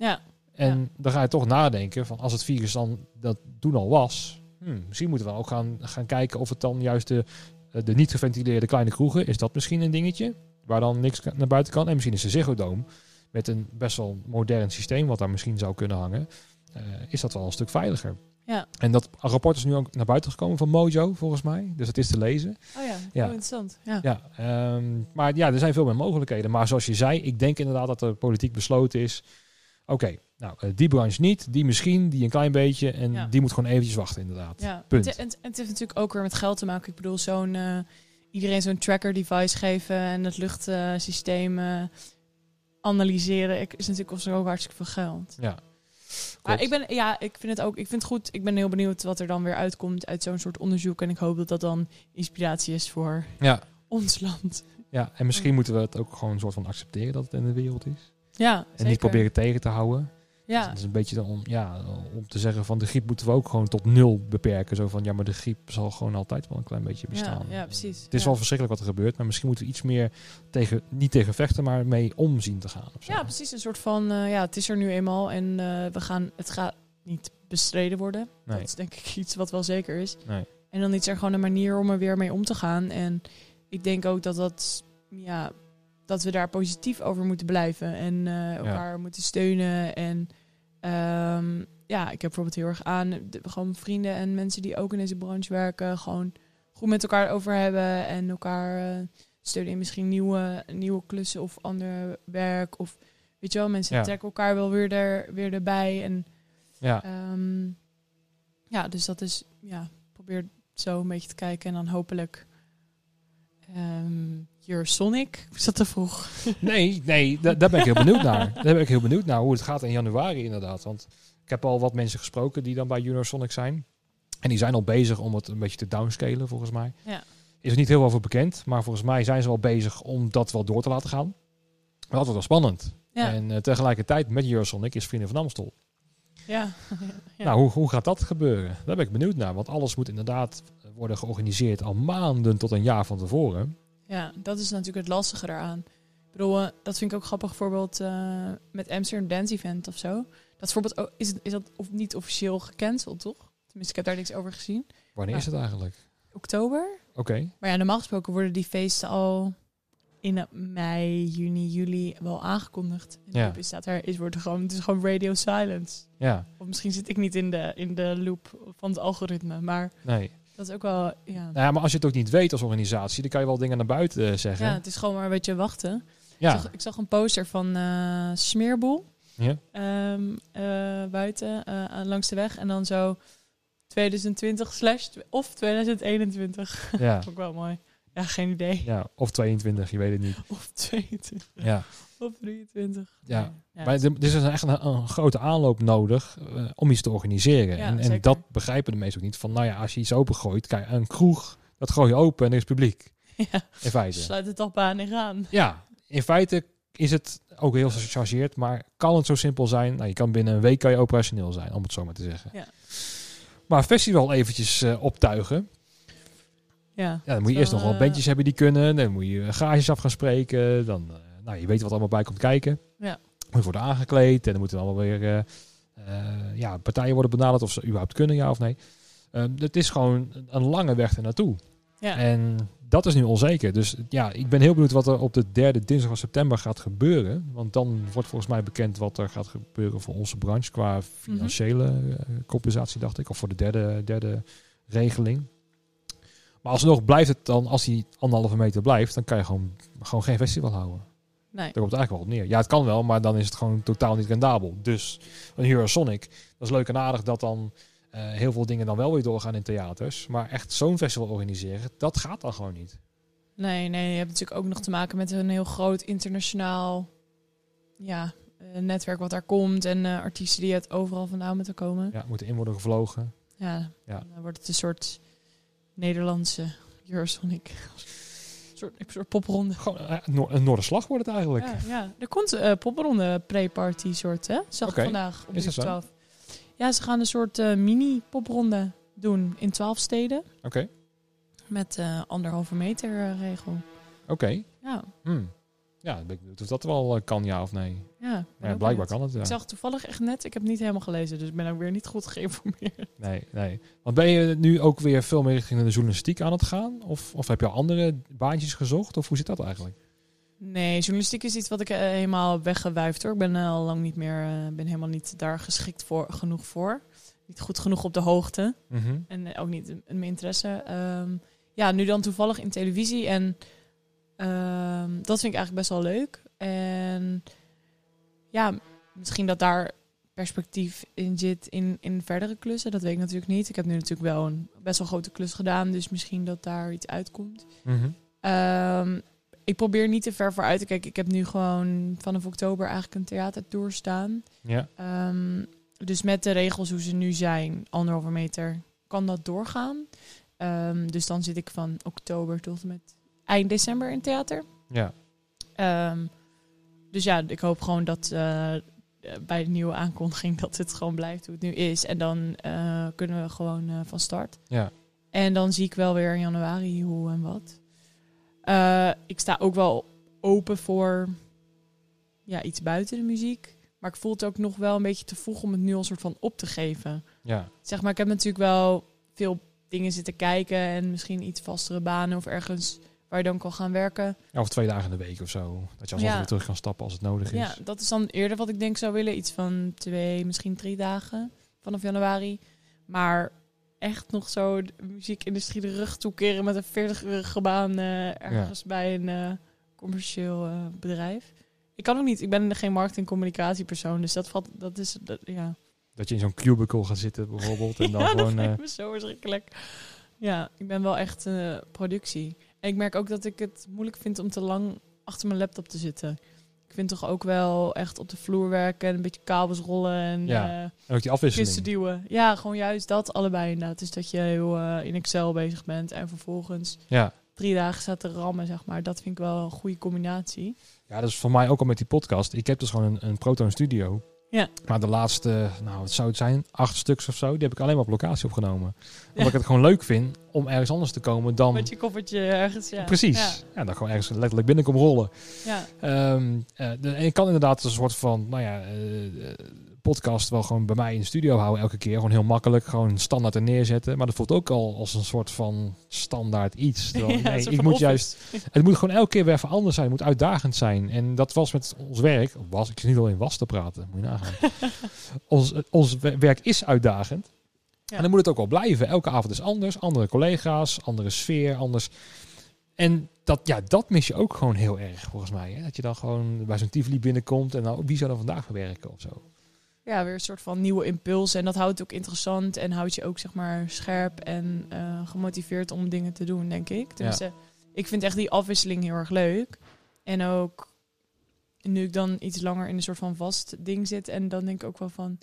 Ja, En dan ga je toch nadenken van als het virus dan dat toen al was, hmm, misschien moeten we ook gaan, gaan kijken of het dan juist de, eh, de niet geventileerde kleine kroegen, is dat misschien een dingetje waar dan niks naar buiten kan. En misschien is de Ziggo Dome met een best wel modern systeem wat daar misschien zou kunnen hangen, eh, is dat wel een stuk veiliger. ja. En dat rapport is nu ook naar buiten gekomen van Mojo volgens mij, dus het is te lezen. Oh ja, Ja. Oh, interessant. Ja. Ja, ehm, maar ja, er zijn veel meer mogelijkheden. Maar zoals je zei, ik denk inderdaad dat er politiek besloten is. Oké, nou, eh, die branche niet, die misschien, die een klein beetje. En Ja. die moet gewoon eventjes wachten, inderdaad. Ja, Punt. Het, het, het heeft natuurlijk ook weer met geld te maken. Ik bedoel, zo'n eh, iedereen zo'n tracker device geven en het luchtsysteem eh, analyseren ik- is natuurlijk of ook hartstikke veel geld. Ja. Maar ik ben, ja, ik vind het ook, ik vind het goed. Ik ben heel benieuwd wat er dan weer uitkomt uit zo'n soort onderzoek. En ik hoop dat dat dan inspiratie is voor Ja, ons land. ja, en misschien moeten we het ook gewoon een soort van accepteren dat het in de wereld is. Ja, En zeker. niet proberen tegen te houden. Ja, Het is een beetje dan om, ja, om te zeggen van de griep moeten we ook gewoon tot nul beperken. Zo van, ja, maar de griep zal gewoon altijd wel een klein beetje bestaan. ja, ja, precies. Het is ja. wel verschrikkelijk wat er gebeurt, maar misschien moeten we iets meer tegen, niet tegen vechten, maar mee om zien te gaan. Ja, precies. Een soort van, eh, ja, het is er nu eenmaal en eh, we gaan, het gaat niet bestreden worden. Nee. Dat is denk ik iets wat wel zeker is. Nee. En dan is er gewoon een manier om er weer mee om te gaan. En ik denk ook dat dat, ja, dat we daar positief over moeten blijven en eh, elkaar moeten steunen. En ehm, ja, ik heb bijvoorbeeld heel erg aan de- gewoon vrienden en mensen die ook in deze branche werken, gewoon goed met elkaar over hebben en elkaar eh, steunen in misschien nieuwe, nieuwe klussen of ander werk. Of weet je wel, mensen Ja. trekken elkaar wel weer, er, weer erbij. En Ja, Ehm, ja, dus dat is, ja, probeer zo een beetje te kijken en dan hopelijk ehm Your Sonic. Is dat te vroeg? Nee, nee, da- daar ben ik heel benieuwd naar. Daar ben ik heel benieuwd naar hoe het gaat in januari inderdaad. Want ik heb al wat mensen gesproken die dan bij Junior Sonic zijn. En die zijn al bezig om het een beetje te downscalen volgens mij. Ja. Is er niet heel over bekend, maar volgens mij zijn ze wel bezig om dat wel door te laten gaan. Maar dat wordt wel spannend. Ja, En eh, tegelijkertijd met Eurosonic is Vrienden van Amstel. ja. ja. Nou, hoe, hoe gaat dat gebeuren? Daar ben ik benieuwd naar. Want alles moet inderdaad worden georganiseerd al maanden tot een jaar van tevoren. Ja, dat is natuurlijk het lastige daaraan. Ik bedoel, eh, dat vind ik ook grappig voorbeeld eh, met Amsterdam Dance Event of zo. Dat voorbeeld ook, is, is dat of niet officieel gecanceld, toch? Tenminste, ik heb daar niks over gezien. Wanneer is het eigenlijk? Oktober? Oké. Maar ja, normaal gesproken worden die feesten al in eh, mei, juni, juli wel aangekondigd. En Ja. staat er, is wordt er gewoon, het is gewoon radio silence. Ja, Of misschien zit ik niet in de, in de loop van het algoritme, maar nee. Dat is ook wel, ja. Nou ja, maar als je het ook niet weet als organisatie, dan kan je wel dingen naar buiten eh, zeggen. Ja, Ja. het is gewoon maar een beetje wachten. Ik, zag, ik zag een poster van eh Smeerboel Ja. ehm, eh, buiten langs de weg. En dan zo 2020 slash of 2021. Ja. Vond ik wel mooi. Ja, geen idee. ja, of 22, je weet het niet. Of 22 Ja. of 23. Ja. Maar er is echt een, een grote aanloop nodig eh, om iets te organiseren. Ja, en, en dat begrijpen de mensen ook niet. Van nou ja, als je iets opengooit, kijk, een kroeg, dat gooi je open en er is publiek. Ja, In feite. sluit het op aan en gaan. Ja, in feite is het ook heel gechargeerd, maar kan het zo simpel zijn? Nou, je kan binnen een week kan je operationeel zijn, om het zo maar te zeggen. Ja. Maar festival eventjes eh, optuigen. Ja, Ja, dan moet je eerst nog wel eh, bandjes hebben die kunnen. Dan moet je garages af gaan spreken. Dan, eh, nou, je weet wat er allemaal bij komt kijken. Ja. Moet worden aangekleed. En dan moeten allemaal weer eh, eh, ja, partijen worden benaderd of ze überhaupt kunnen, ja of nee. Eh, het is gewoon een lange weg ernaartoe. ja. En dat is nu onzeker. Dus ja, ik ben heel benieuwd wat er op de derde dinsdag van september gaat gebeuren. Want dan wordt volgens mij bekend wat er gaat gebeuren voor onze branche qua financiële eh, compensatie, dacht ik. Of voor de derde, derde regeling. Maar alsnog blijft het dan, als die anderhalve meter blijft, dan kan je gewoon, gewoon geen festival houden. nee. Daar komt het eigenlijk wel op neer. Ja, het kan wel, maar dan is het gewoon totaal niet rendabel. Dus een Hero Sonic, dat is leuk en aardig dat dan eh, heel veel dingen dan wel weer doorgaan in theaters. Maar echt zo'n festival organiseren, dat gaat dan gewoon niet. Nee, nee, je hebt natuurlijk ook nog te maken met een heel groot internationaal ja, eh, netwerk wat daar komt. En eh, artiesten die uit overal vandaan moeten komen. Ja, moeten in worden gevlogen. Ja, Ja. dan wordt het een soort Nederlandse Eurosonic. een, soort, een soort popronde. Gewoon eh, Noor- een Noorderslag wordt het eigenlijk. Ja, ja, er komt een popronde pre-party soort, hè? Zag ik vandaag op Is dat uur zo? 12. Ja, ze gaan een soort eh, mini-popronde doen in 12 steden. Oké, Met eh anderhalve meter eh, regel. oké. Ja, Hm. Ja, of dat wel eh, kan, ja of nee. ja. ja, blijkbaar kan het. Ja. Ik zag toevallig echt net, ik heb het niet helemaal gelezen, dus ik ben ook weer niet goed geïnformeerd. Nee, nee. Want ben je nu ook weer veel meer richting de journalistiek aan het gaan? Of, of heb je andere baantjes gezocht? Of hoe zit dat eigenlijk? Nee, journalistiek is iets wat ik eh, helemaal weggewuifd hoor. Ik ben eh, al lang niet meer, ben helemaal niet daar geschikt voor, genoeg voor. Niet goed genoeg op de hoogte. Mhm. En ook niet in mijn interesse. Ehm, ja, nu dan toevallig in televisie. En ehm, dat vind ik eigenlijk best wel leuk. En ja, misschien dat daar perspectief in zit in, in verdere klussen. Dat weet ik natuurlijk niet. Ik heb nu natuurlijk wel een best wel grote klus gedaan. Dus misschien dat daar iets uitkomt. Mhm. Ehm, ik probeer niet te ver vooruit te kijken. Ik heb nu gewoon vanaf oktober eigenlijk een theatertour staan. Ja, Ehm, dus met de regels hoe ze nu zijn, anderhalve meter, kan dat doorgaan. Dus dan zit ik van oktober tot en met eind december in theater. ja. Ehm, dus ja, ik hoop gewoon dat eh, bij de nieuwe aankondiging dat het gewoon blijft hoe het nu is. En dan eh, kunnen we gewoon eh, van start. Ja. En dan zie ik wel weer in januari hoe en wat. Ik sta ook wel open voor ja, iets buiten de muziek. Maar ik voel het ook nog wel een beetje te vroeg om het nu al soort van op te geven. ja. Zeg maar, ik heb natuurlijk wel veel dingen zitten kijken en misschien iets vastere banen of ergens waar je dan kan gaan werken. Ja, Of twee dagen in de week of zo. Dat je alsnog Ja. weer terug kan stappen als het nodig is. Ja, dat is dan eerder wat ik denk zou willen. Iets van twee, misschien drie dagen vanaf januari. Maar echt nog zo de muziekindustrie de rug toekeren met een 40-urige baan eh, ergens bij een eh, commercieel eh, bedrijf. Ik kan ook niet. Ik ben geen en communicatiepersoon. Dus dat, valt, dat is... Dat, ja. Dat je in zo'n cubicle gaat zitten bijvoorbeeld. En dan ja, gewoon... dat lijkt me zo verschrikkelijk. Ja, ik ben wel echt productie. En ik merk ook dat ik het moeilijk vind om te lang achter mijn laptop te zitten. Ik vind toch ook wel echt op de vloer werken en een beetje kabels rollen en Ja, eh, en ook die kussen afwisseling. duwen. Ja, gewoon juist dat allebei inderdaad. Dus dat je heel eh, in Excel bezig bent en vervolgens Ja. drie dagen staat te rammen, zeg maar. Dat vind ik wel een goede combinatie. ja, dat is voor mij ook al met die podcast. Ik heb dus gewoon een, een Proton Studio. Ja. Maar de laatste, nou wat zou het zijn, acht stuks of zo, die heb ik alleen maar op locatie opgenomen. Omdat Ja. ik het gewoon leuk vind om ergens anders te komen dan... Met je koffertje ergens, ja. Precies. Ja, Ja. dan gewoon ergens letterlijk binnenkom rollen. ja. De, en ik kan inderdaad een soort van, nou ja, eh, eh, podcast wel gewoon bij mij in de studio houden elke keer. Gewoon heel makkelijk, gewoon standaard er neerzetten. Maar dat voelt ook al als een soort van standaard iets. Terwijl, Ja, nee, ik moet office. juist, het moet gewoon elke keer weer even anders zijn. Het moet uitdagend zijn. En dat was met ons werk, was, ik zit niet al in was te praten, moet je nagaan. ons, ons werk is uitdagend. En dan moet het ook wel blijven. Elke avond is anders. Andere collega's, andere sfeer, anders. En dat, ja, dat mis je ook gewoon heel erg, volgens mij. Hè? Dat je dan gewoon bij zo'n Tivoli binnenkomt en dan, wie zou dan vandaag werken of zo? Ja, weer een soort van nieuwe impuls. En dat houdt het ook interessant en houdt je ook, zeg maar, scherp en eh, gemotiveerd om dingen te doen, denk ik. Dus ik vind echt die afwisseling heel erg leuk. En ook nu ik dan iets langer in een soort van vast ding zit. En dan denk ik ook wel van...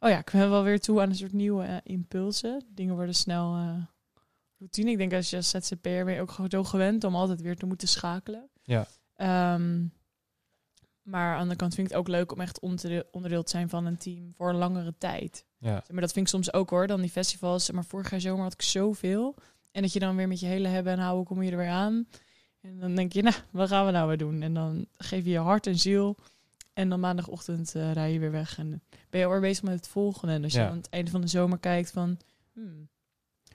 Oh ja, ik ben wel weer toe aan een soort nieuwe uh, impulsen. Dingen worden snel uh, routine. Ik denk als je als ZZP'er ben je ook zo gewend om altijd weer te moeten schakelen. Ja. Um, maar aan de andere kant vind ik het ook leuk om echt onderdeel te zijn van een team voor een langere tijd. Ja. Maar dat vind ik soms ook hoor, dan die festivals. Maar vorig jaar zomer had ik zoveel. En dat je dan weer met je hele hebben en houden kom je er weer aan. En dan denk je, nou, wat gaan we nou weer doen? En dan geef je je hart en ziel. En dan maandagochtend uh, rij je weer weg. En ben je alweer bezig met het volgende. En als je aan het einde van de zomer kijkt van... Hmm,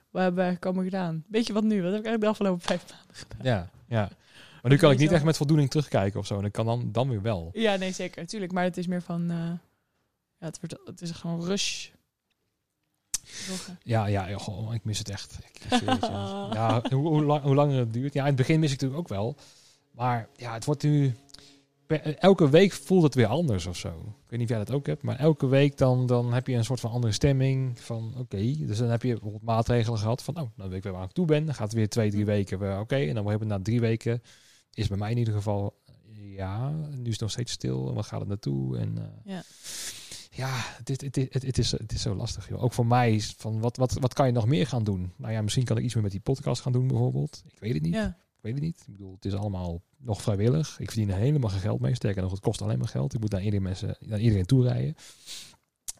wat hebben we komen gedaan? Weet je wat nu? Wat heb ik eigenlijk de afgelopen vijf maanden gedaan? Ja, ja. Maar nu kan ik niet echt met voldoening terugkijken of zo. En dat kan dan, dan weer wel. Ja, nee, zeker. Natuurlijk. Maar het is meer van... Uh, ja, het, wordt, het is gewoon rush. Ja, ja, ja ik mis het echt. Ik, ja, hoe, hoe, lang, hoe langer het duurt. Ja, in het begin mis ik natuurlijk ook wel. Maar ja, het wordt nu... Elke week voelt het weer anders of zo. Ik weet niet of jij dat ook hebt, maar elke week dan, dan heb je een soort van andere stemming. Van oké, dus dan heb je bijvoorbeeld maatregelen gehad van, oh, dan weet ik weer waar ik toe ben. Dan gaat het weer twee, drie hm. weken oké. en dan hebben we na drie weken, is bij mij in ieder geval, ja, nu is het nog steeds stil. En waar gaat het naartoe? En uh, ja ja, het, het, het, het, is, het is zo lastig. Joh. Ook voor mij, van wat, wat, wat kan je nog meer gaan doen? Nou ja, misschien kan ik iets meer met die podcast gaan doen bijvoorbeeld. Ik weet het niet. Ja. Ik weet het niet. Ik bedoel, het is allemaal nog vrijwillig. Ik verdien helemaal geen geld mee. Sterker nog, het kost alleen maar geld. Ik moet naar iedereen, mensen, naar iedereen toe rijden.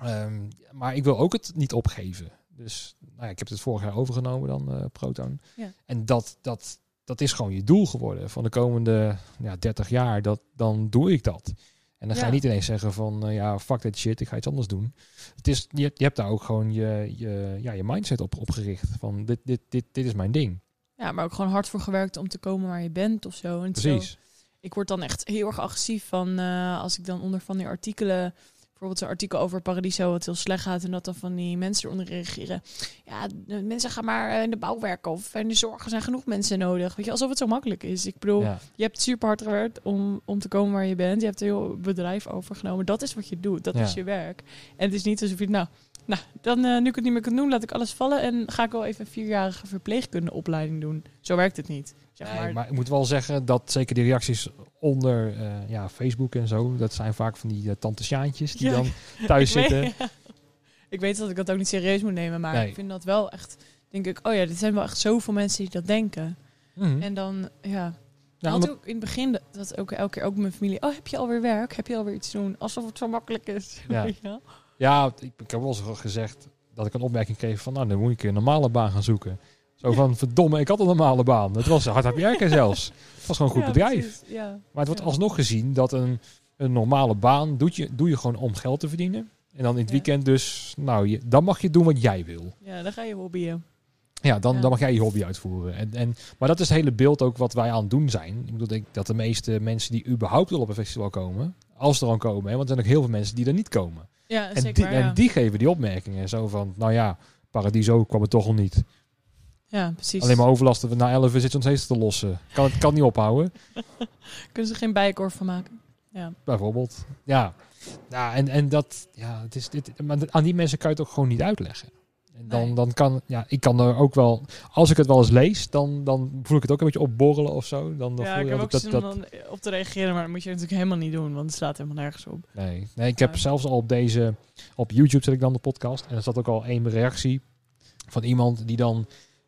Um, maar ik wil ook het niet opgeven. Dus nou ja, ik heb het vorig jaar overgenomen dan, uh, Proton. Ja. En dat, dat, dat is gewoon je doel geworden. Van de komende ja, 30 jaar, dat, dan doe ik dat. En dan ga je niet ineens zeggen van, uh, ja, fuck that shit, ik ga iets anders doen. Het is, je, je hebt daar ook gewoon je, je, ja, je mindset op, op gericht. Van, dit, dit, dit, dit is mijn ding. Ja, maar ook gewoon hard voor gewerkt om te komen waar je bent of zo. En Precies. Zo, ik word dan echt heel erg agressief van, uh, als ik dan onder van die artikelen bijvoorbeeld zo'n artikel over Paradiso wat heel slecht gaat en dat dan van die mensen eronder reageren. Ja, mensen gaan maar eh, in de bouw werken of in de zorg. Zijn genoeg mensen nodig. Weet je, alsof het zo makkelijk is. Ik bedoel, je hebt super hard gewerkt om, om te komen waar je bent. Je hebt een heel bedrijf overgenomen. Dat is wat je doet. Dat is je werk. En het is niet alsof je, nou, nou, dan uh, nu ik het niet meer kan doen, laat ik alles vallen en ga ik wel even een vierjarige verpleegkundeopleiding doen. Zo werkt het niet. Zeg maar. Nee, maar ik moet wel zeggen dat zeker die reacties onder uh, ja, Facebook en zo, dat zijn vaak van die uh, tante Sjaantjes die dan thuis zitten. Ik weet dat ik dat ook niet serieus moet nemen, maar ik vind dat wel echt, denk ik, oh ja, dit zijn wel echt zoveel mensen die dat denken. Mm. En dan, ja, ja, ook in het begin dat ook elke keer ook mijn familie. Oh, heb je alweer werk? Heb je alweer iets doen? Alsof het zo makkelijk is. Ja. Ja, ik, ik heb wel eens gezegd dat ik een opmerking kreeg van, nou, dan moet ik een normale baan gaan zoeken. Zo van, verdomme, ik had een normale baan. Het was hard werken zelfs. Het was gewoon een goed bedrijf. Ja. Maar het wordt alsnog gezien dat een, een normale baan doe je, doe je gewoon om geld te verdienen. En dan in het weekend dus, nou, je, dan mag je doen wat jij wil. Ja, dan ga je hobbyen. Ja, dan, dan mag jij je hobby uitvoeren. En, en, maar dat is het hele beeld ook wat wij aan het doen zijn. Ik bedoel, ik, dat de meeste mensen die überhaupt wel op een festival komen, als er dan komen, hè, want er zijn ook heel veel mensen die er niet komen. Ja, en, zeker die, en die geven die opmerkingen. Zo van, nou ja, Paradiso kwam het toch al niet. Ja, precies. Alleen maar overlasten we na 11 zit nog steeds te lossen. Kan het kan niet ophouden. Kunnen ze geen bijkorf van maken? Ja. Bijvoorbeeld. Ja. Ja, en, en dat, ja, het is dit, maar aan die mensen kan je het ook gewoon niet uitleggen. En dan, dan kan, ja, ik kan er ook wel, als ik het wel eens lees, dan, dan voel ik het ook een beetje opborrelen of zo. Dan, dan ja, voel ik je heb ook dat, zin dat, om dan op te reageren, maar dat moet je natuurlijk helemaal niet doen, want het slaat helemaal nergens op. Nee, nee ik heb zelfs al op deze, op YouTube zet ik dan de podcast en er zat ook al één reactie van iemand die dan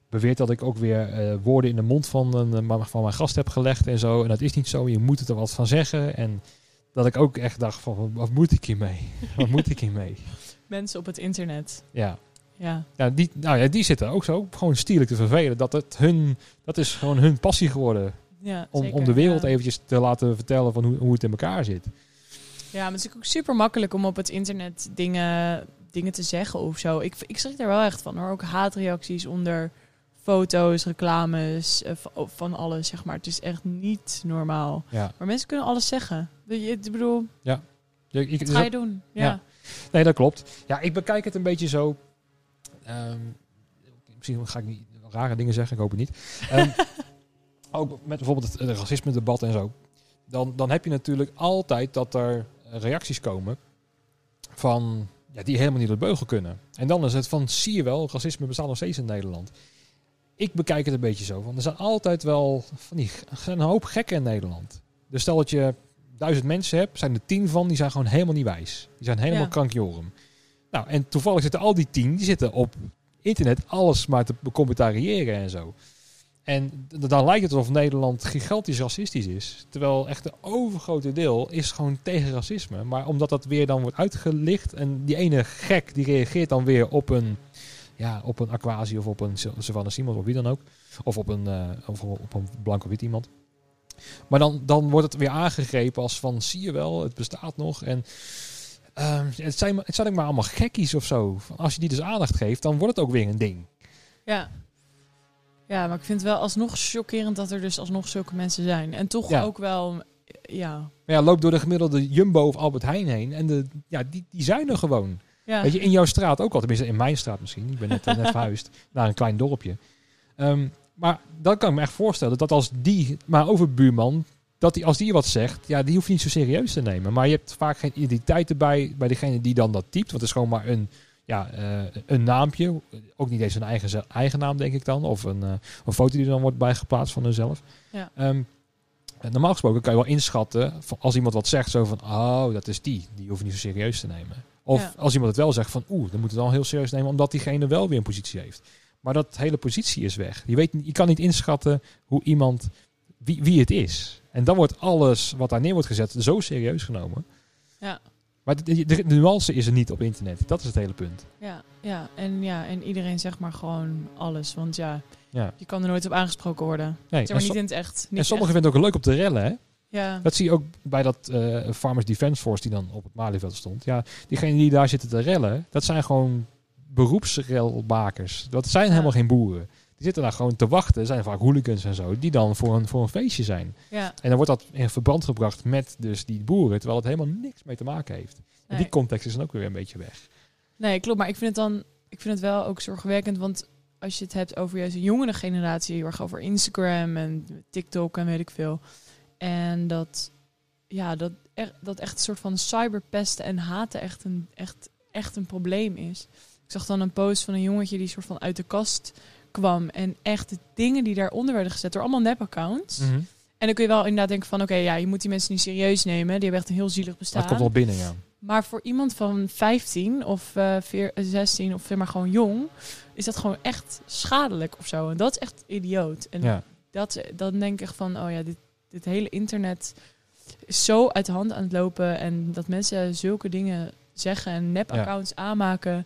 beweert dat ik ook weer uh, woorden in de mond van, een, van mijn gast heb gelegd en zo. En dat is niet zo, je moet het er wat van zeggen. En dat ik ook echt dacht van, wat moet ik hiermee? wat moet ik hiermee? Mensen op het internet. Ja. Ja. Ja, die, nou ja, die zitten ook zo gewoon stierlijk te vervelen. Dat, het hun, dat is gewoon hun passie geworden. Ja, om, zeker, om de wereld ja. eventjes te laten vertellen van hoe, hoe het in elkaar zit. Ja, maar het is ook super makkelijk om op het internet dingen, dingen te zeggen of zo. Ik, ik schrik daar wel echt van hoor. Ook haatreacties onder foto's, reclames, uh, van alles, zeg maar. Het is echt niet normaal. Ja. Maar mensen kunnen alles zeggen. Je, ik bedoel, ja. ik, wat ga je doen? Ja. ja. Nee, dat klopt. Ja, ik bekijk het een beetje zo. Ehm, misschien ga ik niet rare dingen zeggen, ik hoop het niet. Ehm, ook met bijvoorbeeld het, het racisme-debat en zo. Dan, dan heb je natuurlijk altijd dat er reacties komen van ja, die helemaal niet op de beugel kunnen. En dan is het van, zie je wel, racisme bestaat nog steeds in Nederland. Ik bekijk het een beetje zo van, er zijn altijd wel van die, een hoop gekken in Nederland. Dus stel dat je duizend mensen hebt, zijn er tien van, die zijn gewoon helemaal niet wijs. Die zijn helemaal Ja. krankjorum. Nou, en toevallig zitten al die tien, die zitten op internet alles maar te becommentariëren en zo. En dan lijkt het alsof Nederland gigantisch racistisch is. Terwijl echt de overgrote deel is gewoon tegen racisme. Maar omdat dat weer dan wordt uitgelicht en die ene gek die reageert dan weer op een, ja, op een Aquasi of op een Savannah Simons of wie dan ook. Of op een, eh, of op een blanco wit iemand. Maar dan, dan wordt het weer aangegrepen als van zie je wel, het bestaat nog. En ehm, het, zijn, maar- het zijn ook maar allemaal gekkies of zo. Als je die dus aandacht geeft, dan wordt het ook weer een ding. Ja. Ja, maar ik vind het wel alsnog chockerend dat er dus alsnog zulke mensen zijn. En toch Ja. ook wel, ja. Maar ja, loop door de gemiddelde Jumbo of Albert Heijn heen. En de, ja, die, die zijn er gewoon. ja. Weet je, in jouw straat ook al. Tenminste, in mijn straat misschien. Ik ben net, eh, net verhuisd naar een klein dorpje. Ehm, maar dan kan ik me echt voorstellen dat als die, maar over buurman, dat die, als die wat zegt, ja, die hoef je niet zo serieus te nemen. Maar je hebt vaak geen identiteit erbij bij degene die dan dat typt. Want het is gewoon maar een, ja, eh, een naampje. Ook niet eens een eigen, eigen naam, denk ik dan. Of een, eh, een foto die dan wordt bijgeplaatst van hunzelf. Ja. Ehm, normaal gesproken kan je wel inschatten, als iemand wat zegt, zo van, oh, dat is die. Die hoef je niet zo serieus te nemen. Of Ja. als iemand het wel zegt van, oeh, dan moet het wel heel serieus nemen, omdat diegene wel weer een positie heeft. Maar dat hele positie is weg. Je, weet, je kan niet inschatten hoe iemand, wie, wie het is. En dan wordt alles wat daar neer wordt gezet zo serieus genomen. Ja. Maar de, nuance is er niet op internet. Dat is het hele punt. Ja, ja. En, ja, en iedereen zegt maar gewoon alles. Want ja, Ja. je kan er nooit op aangesproken worden. Nee, Zeg maar niet in het echt. Niet en sommigen vinden het ook leuk om te rellen, hè? Ja, Dat zie je ook bij dat eh, Farmers Defence Force die dan op het Malieveld stond. Ja, diegenen die daar zitten te rellen, dat zijn gewoon beroepsrelmakers. Dat zijn Ja. helemaal geen boeren. Die zitten daar gewoon te wachten. zijn vaak hooligans en zo, die dan voor een, voor een feestje zijn. ja. En dan wordt dat in verband gebracht met dus die boeren, terwijl het helemaal niks mee te maken heeft. En Nee. die context is dan ook weer een beetje weg. Nee, klopt. Maar ik vind het dan ik vind het wel ook zorgwekkend. Want als je het hebt over juist een jongere generatie, heel erg over Instagram en TikTok en weet ik veel. En dat, ja, dat, echt, dat echt een soort van cyberpesten en haten echt een, echt, echt een probleem is. Ik zag dan een post van een jongetje die soort van uit de kast kwam. En echt de dingen die daaronder werden gezet door allemaal nep-accounts. Mhm. En dan kun je wel inderdaad denken van... oké, ja, je moet die mensen niet serieus nemen. Die hebben echt een heel zielig bestaan. het komt wel binnen, ja. Maar voor iemand van 15 of eh, veer- 16 of zeg maar gewoon jong, is dat gewoon echt schadelijk of zo. En dat is echt idioot. En ja. dat, dan denk ik echt van, oh ja, dit, dit hele internet is zo uit de hand aan het lopen. En dat mensen zulke dingen zeggen en nep-accounts aanmaken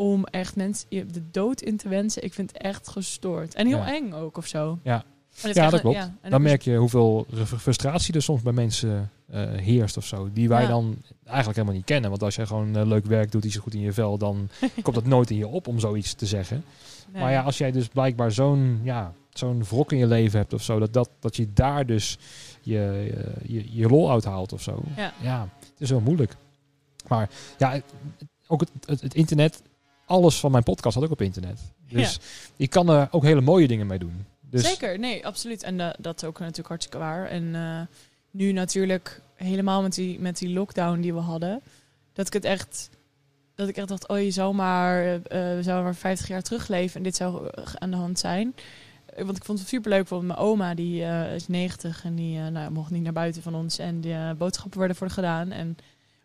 om echt mensen de dood in te wensen. Ik vind het echt gestoord. En heel Ja. eng ook of zo. Ja. Ja, dat een- klopt. en Dan merk je hoeveel frustratie er soms bij mensen eh, heerst of zo. Die wij Ja. dan eigenlijk helemaal niet kennen. Want als jij gewoon eh, leuk werk doet, iets goed in je vel, dan komt dat nooit in je op om zoiets te zeggen. nee. Maar ja, als jij dus blijkbaar zo'n ja, zo'n wrok in je leven hebt of zo, dat, dat, dat je daar dus je, je, je, je lol uithaalt of zo. Ja. het is wel moeilijk. Maar ja, ook het, het, het internet, alles van mijn podcast had ook op internet. Dus ik kan er ook hele mooie dingen mee doen. Dus, Zeker, nee, absoluut. En eh, dat is ook natuurlijk hartstikke waar. En eh, nu natuurlijk helemaal met die, met die lockdown die we hadden, dat ik het echt, dat ik echt dacht, oh je zou maar, eh, we zouden maar 50 jaar terugleven en dit zou aan de hand zijn. Want ik vond het superleuk, bijvoorbeeld mijn oma, die is 90 en die nou, mocht niet naar buiten van ons. En de boodschappen werden voor gedaan. En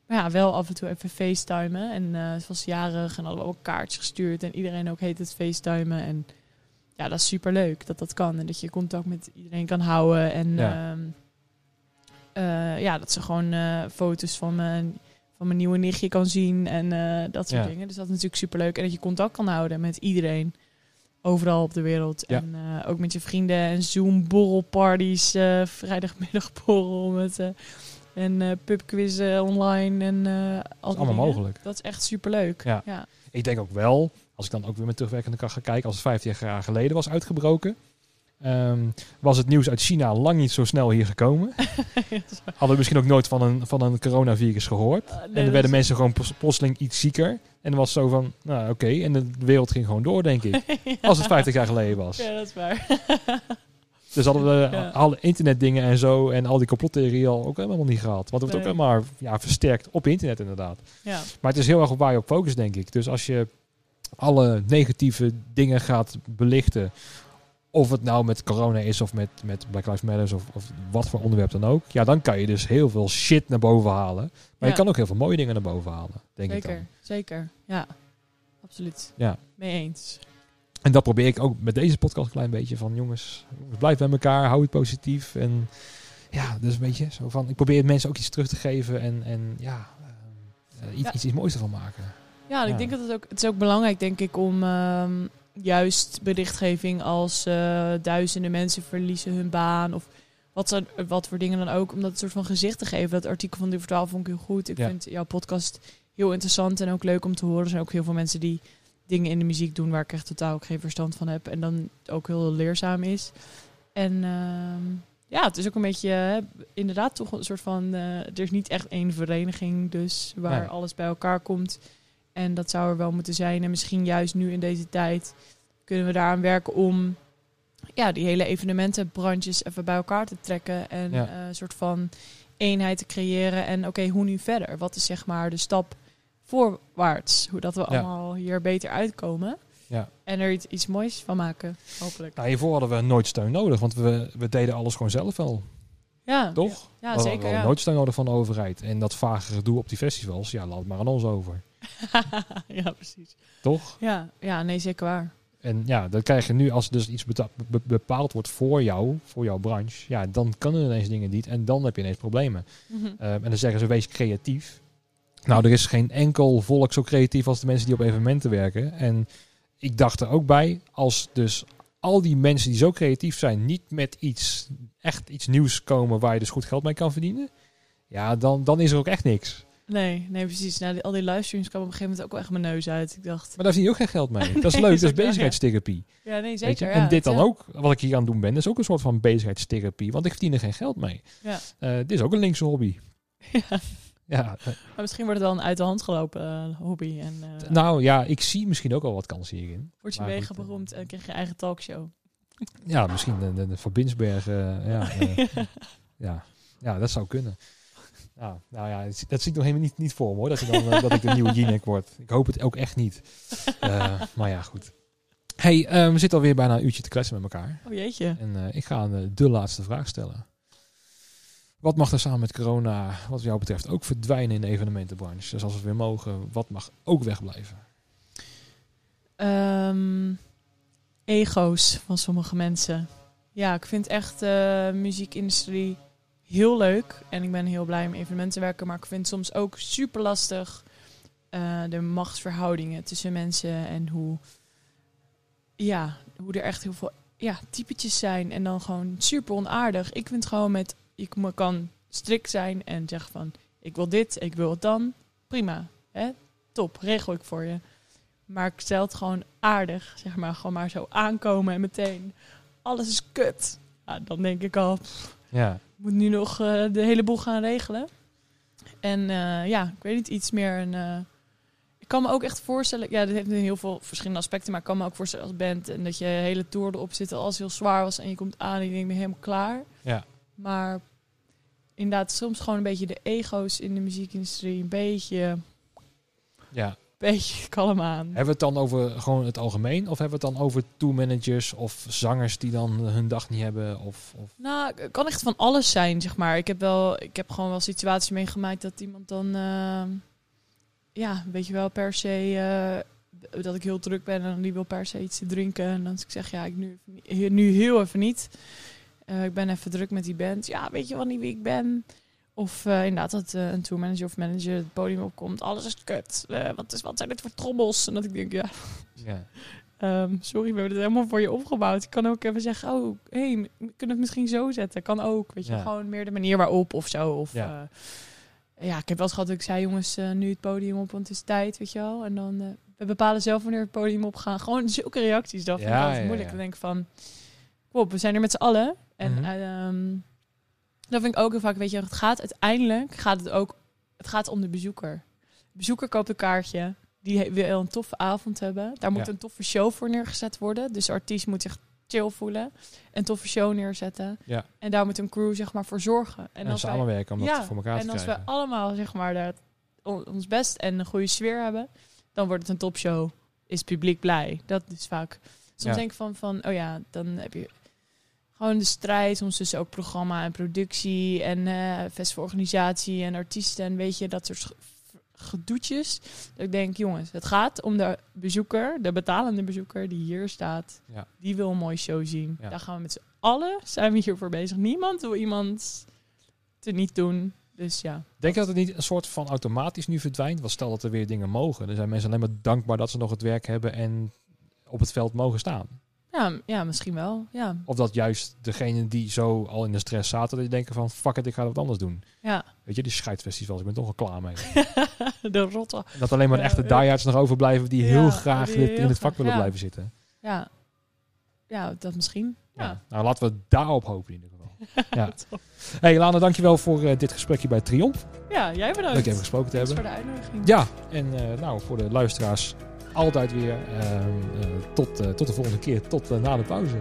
maar ja, wel af en toe even facetimen. En eh ze was jarig en hadden we ook kaartjes gestuurd. En iedereen ook heet het facetimen. En ja, dat is super leuk dat dat kan. En dat je contact met iedereen kan houden. En Ja. ja, ja dat ze gewoon eh, foto's van mijn, van mijn nieuwe nichtje kan zien. En eh, dat soort Ja. dingen. Dus dat is natuurlijk super leuk. En dat je contact kan houden met iedereen. Overal op de wereld. Ja. En eh, ook met je vrienden. En Zoom borrelparties. eh vrijdagmiddagborrel met... en pubquizzen online en is allemaal dingen. mogelijk. Dat is echt superleuk. Ja. ja. Ik denk ook wel, als ik dan ook weer met terugwerkende kracht ga kijken, als het 15 jaar geleden was uitgebroken. ehm, was het nieuws uit China lang niet zo snel hier gekomen. Ja. Hadden we misschien ook nooit van een, van een coronavirus gehoord. Nee, en er werden is- mensen gewoon plotseling iets zieker. En dan was zo van, nou oké, en de wereld ging gewoon door, denk ik. Ja. Als het 50 jaar geleden was. Ja, dat is waar. Dus hadden we Ja. alle internetdingen en zo en al die complottheorieën al ook helemaal niet gehad. Want het wordt ook helemaal ja, versterkt op internet inderdaad. ja. Maar het is heel erg op waar je op focust, denk ik. Dus als je alle negatieve dingen gaat belichten, of het nou met corona is of met, met Black Lives Matter of, of wat voor onderwerp dan ook, ja, dan kan je dus heel veel shit naar boven halen. Maar je kan ook heel veel mooie dingen naar boven halen, denk ik dan. Zeker, zeker. Ja, absoluut. Ja. Mee eens. En dat probeer ik ook met deze podcast een klein beetje van, jongens, blijf bij elkaar, hou het positief. En ja, dus een beetje zo van, ik probeer mensen ook iets terug te geven en, en ja, ehm, eh, iets, Ja. iets, iets moois ervan maken. Ja, ik denk dat het ook, het is ook belangrijk, denk ik, om ehm, juist berichtgeving als eh, duizenden mensen verliezen hun baan of wat, zo, wat voor dingen dan ook, om dat een soort van gezicht te geven. Dat artikel van 12 vond ik heel goed. Ik Ja. vind jouw podcast heel interessant en ook leuk om te horen. Er zijn ook heel veel mensen die dingen in de muziek doen waar ik echt totaal ook geen verstand van heb en dan ook heel leerzaam is. En ehm, ja, het is ook een beetje, hè, inderdaad toch een soort van, eh, er is niet echt één vereniging dus waar alles bij elkaar komt. En dat zou er wel moeten zijn. En misschien juist nu in deze tijd kunnen we daaraan werken om ja, die hele evenementenbranches even bij elkaar te trekken. En Ja. eh, een soort van eenheid te creëren. En oké, hoe nu verder? Wat is zeg maar de stap voorwaarts? Hoe dat we Ja. allemaal hier beter uitkomen. Ja. En er iets, iets moois van maken, hopelijk. Nou, hiervoor hadden we nooit steun nodig, want we, we deden alles gewoon zelf wel, Ja, toch? ja we hadden Ja. nooit steun nodig van de overheid. En dat vage gedoe op die festivals, ja, laat het maar aan ons over. ja, precies. Toch? Ja, ja, nee, zeker waar. En ja, dan krijg je nu, als er dus iets bepaald wordt voor jou, voor jouw branche, ja, dan kunnen ineens dingen niet en dan heb je ineens problemen. Mhm. Ehm, en dan zeggen ze, wees creatief. Nou, er is geen enkel volk zo creatief als de mensen die op evenementen werken. En ik dacht er ook bij, als dus al die mensen die zo creatief zijn, niet met iets, echt iets nieuws komen waar je dus goed geld mee kan verdienen, ja, dan, dan is er ook echt niks. Nee, nee, precies. Nou, die- al die livestreams kwamen op een gegeven moment ook wel echt mijn neus uit. Ik dacht, Maar daar verdien je ook geen geld mee. Dat is leuk, dat is bezigheidstherapie. ja, nee, zeker. ja. en dit dan Ja. ook, wat ik hier aan het doen ben, is ook een soort van bezigheidstherapie. Want ik verdien er geen geld mee. Ja. Eh, dit is ook een linkse hobby. Ja. Ja, eh, Maar misschien wordt het wel een uit de hand gelopen eh, hobby. En eh nou ja, ik zie misschien ook al wat kansen hierin. word je eh, beroemd en krijg je eigen talkshow. Ja, misschien de, de, de Van Binsberg. eh, ja, eh, ja. ja, dat zou kunnen. Ja, nou ja, dat zie ik nog helemaal niet, niet voor me hoor. Dat, ik dan, eh, dat ik de nieuwe Jinek word. Ik hoop het ook echt niet. Eh, maar ja, goed. hey, eh, we zitten alweer bijna een uurtje te kletsen met elkaar. Oh jeetje. En eh, ik ga eh, de laatste vraag stellen. Wat mag er samen met corona, wat jou betreft, ook verdwijnen in de evenementenbranche? Dus als we weer mogen, wat mag ook wegblijven? Ehm, ego's van sommige mensen. Ja, ik vind echt de muziekindustrie heel leuk. En ik ben heel blij om evenementen te werken. Maar ik vind soms ook super lastig eh, de machtsverhoudingen tussen mensen. En hoe, ja, hoe er echt heel veel ja, typetjes zijn. En dan gewoon super onaardig. Ik vind gewoon met, ik kan strikt zijn en zeggen van... Ik wil dit, ik wil het dan. Prima, hè? top, regel ik voor je. Maar ik stel het gewoon aardig, zeg maar. Gewoon maar zo aankomen en meteen. Alles is kut. Ja, dan denk ik al, Ja, ik moet nu nog eh, de hele boel gaan regelen. En eh, ja, ik weet niet, iets meer een... eh, ik kan me ook echt voorstellen... Ja, dit heeft heel veel verschillende aspecten. Maar ik kan me ook voorstellen als band... en dat je hele tour erop zit... als heel zwaar was en je komt aan en je denkt, ik ben helemaal klaar. ja, Maar inderdaad, soms gewoon een beetje de ego's in de muziekindustrie... een beetje, ja. beetje kalm aan. Hebben we het dan over gewoon het algemeen? Of hebben we het dan over tourmanagers of zangers die dan hun dag niet hebben? Of, of... Nou, het kan echt van alles zijn, zeg maar. Ik heb, wel, ik heb gewoon wel situaties meegemaakt dat iemand dan, eh, ja, weet je wel, per se, eh, dat ik heel druk ben en die wil per se iets te drinken. En dan ik zeg, ja, ik nu, nu heel even niet. Eh, ik ben even druk met die band. Ja, weet je wel niet wie ik ben? Of eh, inderdaad dat eh, een tourmanager of manager het podium opkomt. Alles is kut. Wat, is, wat zijn dit voor trommels? En dat ik denk, ja, Ja. Ehm, sorry, we hebben het helemaal voor je opgebouwd. Ik kan ook even zeggen, oh, hey, we kunnen het misschien zo zetten. Kan ook, weet je, Ja. gewoon meer de manier waarop of zo. Of, Ja. ja. ik heb wel eens gehad dat ik zei, jongens, nu het podium op, want het is tijd, weet je wel. En dan, we bepalen zelf wanneer we het podium op gaan. Gewoon zulke reacties, dat vind ik Ja, altijd ja, moeilijk. Dan denk ik van, ik Pop, we zijn er met z'n allen. En ehm, dat vind ik ook heel vaak, weet je, het gaat uiteindelijk gaat het ook, het gaat om de bezoeker. De bezoeker koopt een kaartje, die wil een toffe avond hebben. Daar moet Ja. een toffe show voor neergezet worden. Dus de artiest moet zich chill voelen, een toffe show neerzetten. Ja. En daar moet een crew zeg maar voor zorgen. En, als wij- samenwerken om dat voor elkaar en te als krijgen. we allemaal zeg maar dat, on- ons best en een goede sfeer hebben, dan wordt het een topshow. Is het publiek blij? Dat is vaak. Soms denk ik van, van, oh ja, dan heb je gewoon de strijd, soms tussen ook programma en productie en eh festivalorganisatie en artiesten en weet je, dat soort ge- gedoetjes. Dat ik denk, jongens, het gaat om de bezoeker, de betalende bezoeker die hier staat. Ja. Die wil een mooie show zien. Ja. Daar gaan we met z'n allen, zijn we hiervoor bezig. Niemand wil iemand te niet doen. Dus ja. Denk je dat het niet een soort van automatisch nu verdwijnt? Want stel dat er weer dingen mogen. Dan zijn mensen alleen maar dankbaar dat ze nog het werk hebben en op het veld mogen staan. Ja, ja, misschien wel. Ja, Of dat juist degene die zo al in de stress zaten, dat die denken van fuck it, ik ga wat anders doen. ja. Weet je, die scheidfestivals, ik ben toch al klaar mee. de rotte. Dat alleen maar de echte ja. diehards nog overblijven die heel graag die in het, in het vak graag, willen blijven zitten. Ja. ja, dat misschien. Ja. Nou, laten we daarop hopen in ieder geval. ja. Hey Lana, dankjewel voor eh, dit gesprekje bij Triomf. Ja, jij bedankt. Leuk even gesproken te Thanks hebben. voor de uitnodiging. Ja, en eh, nou, voor de luisteraars altijd weer ehm, eh, tot, eh, tot de volgende keer. Tot eh, na de pauze.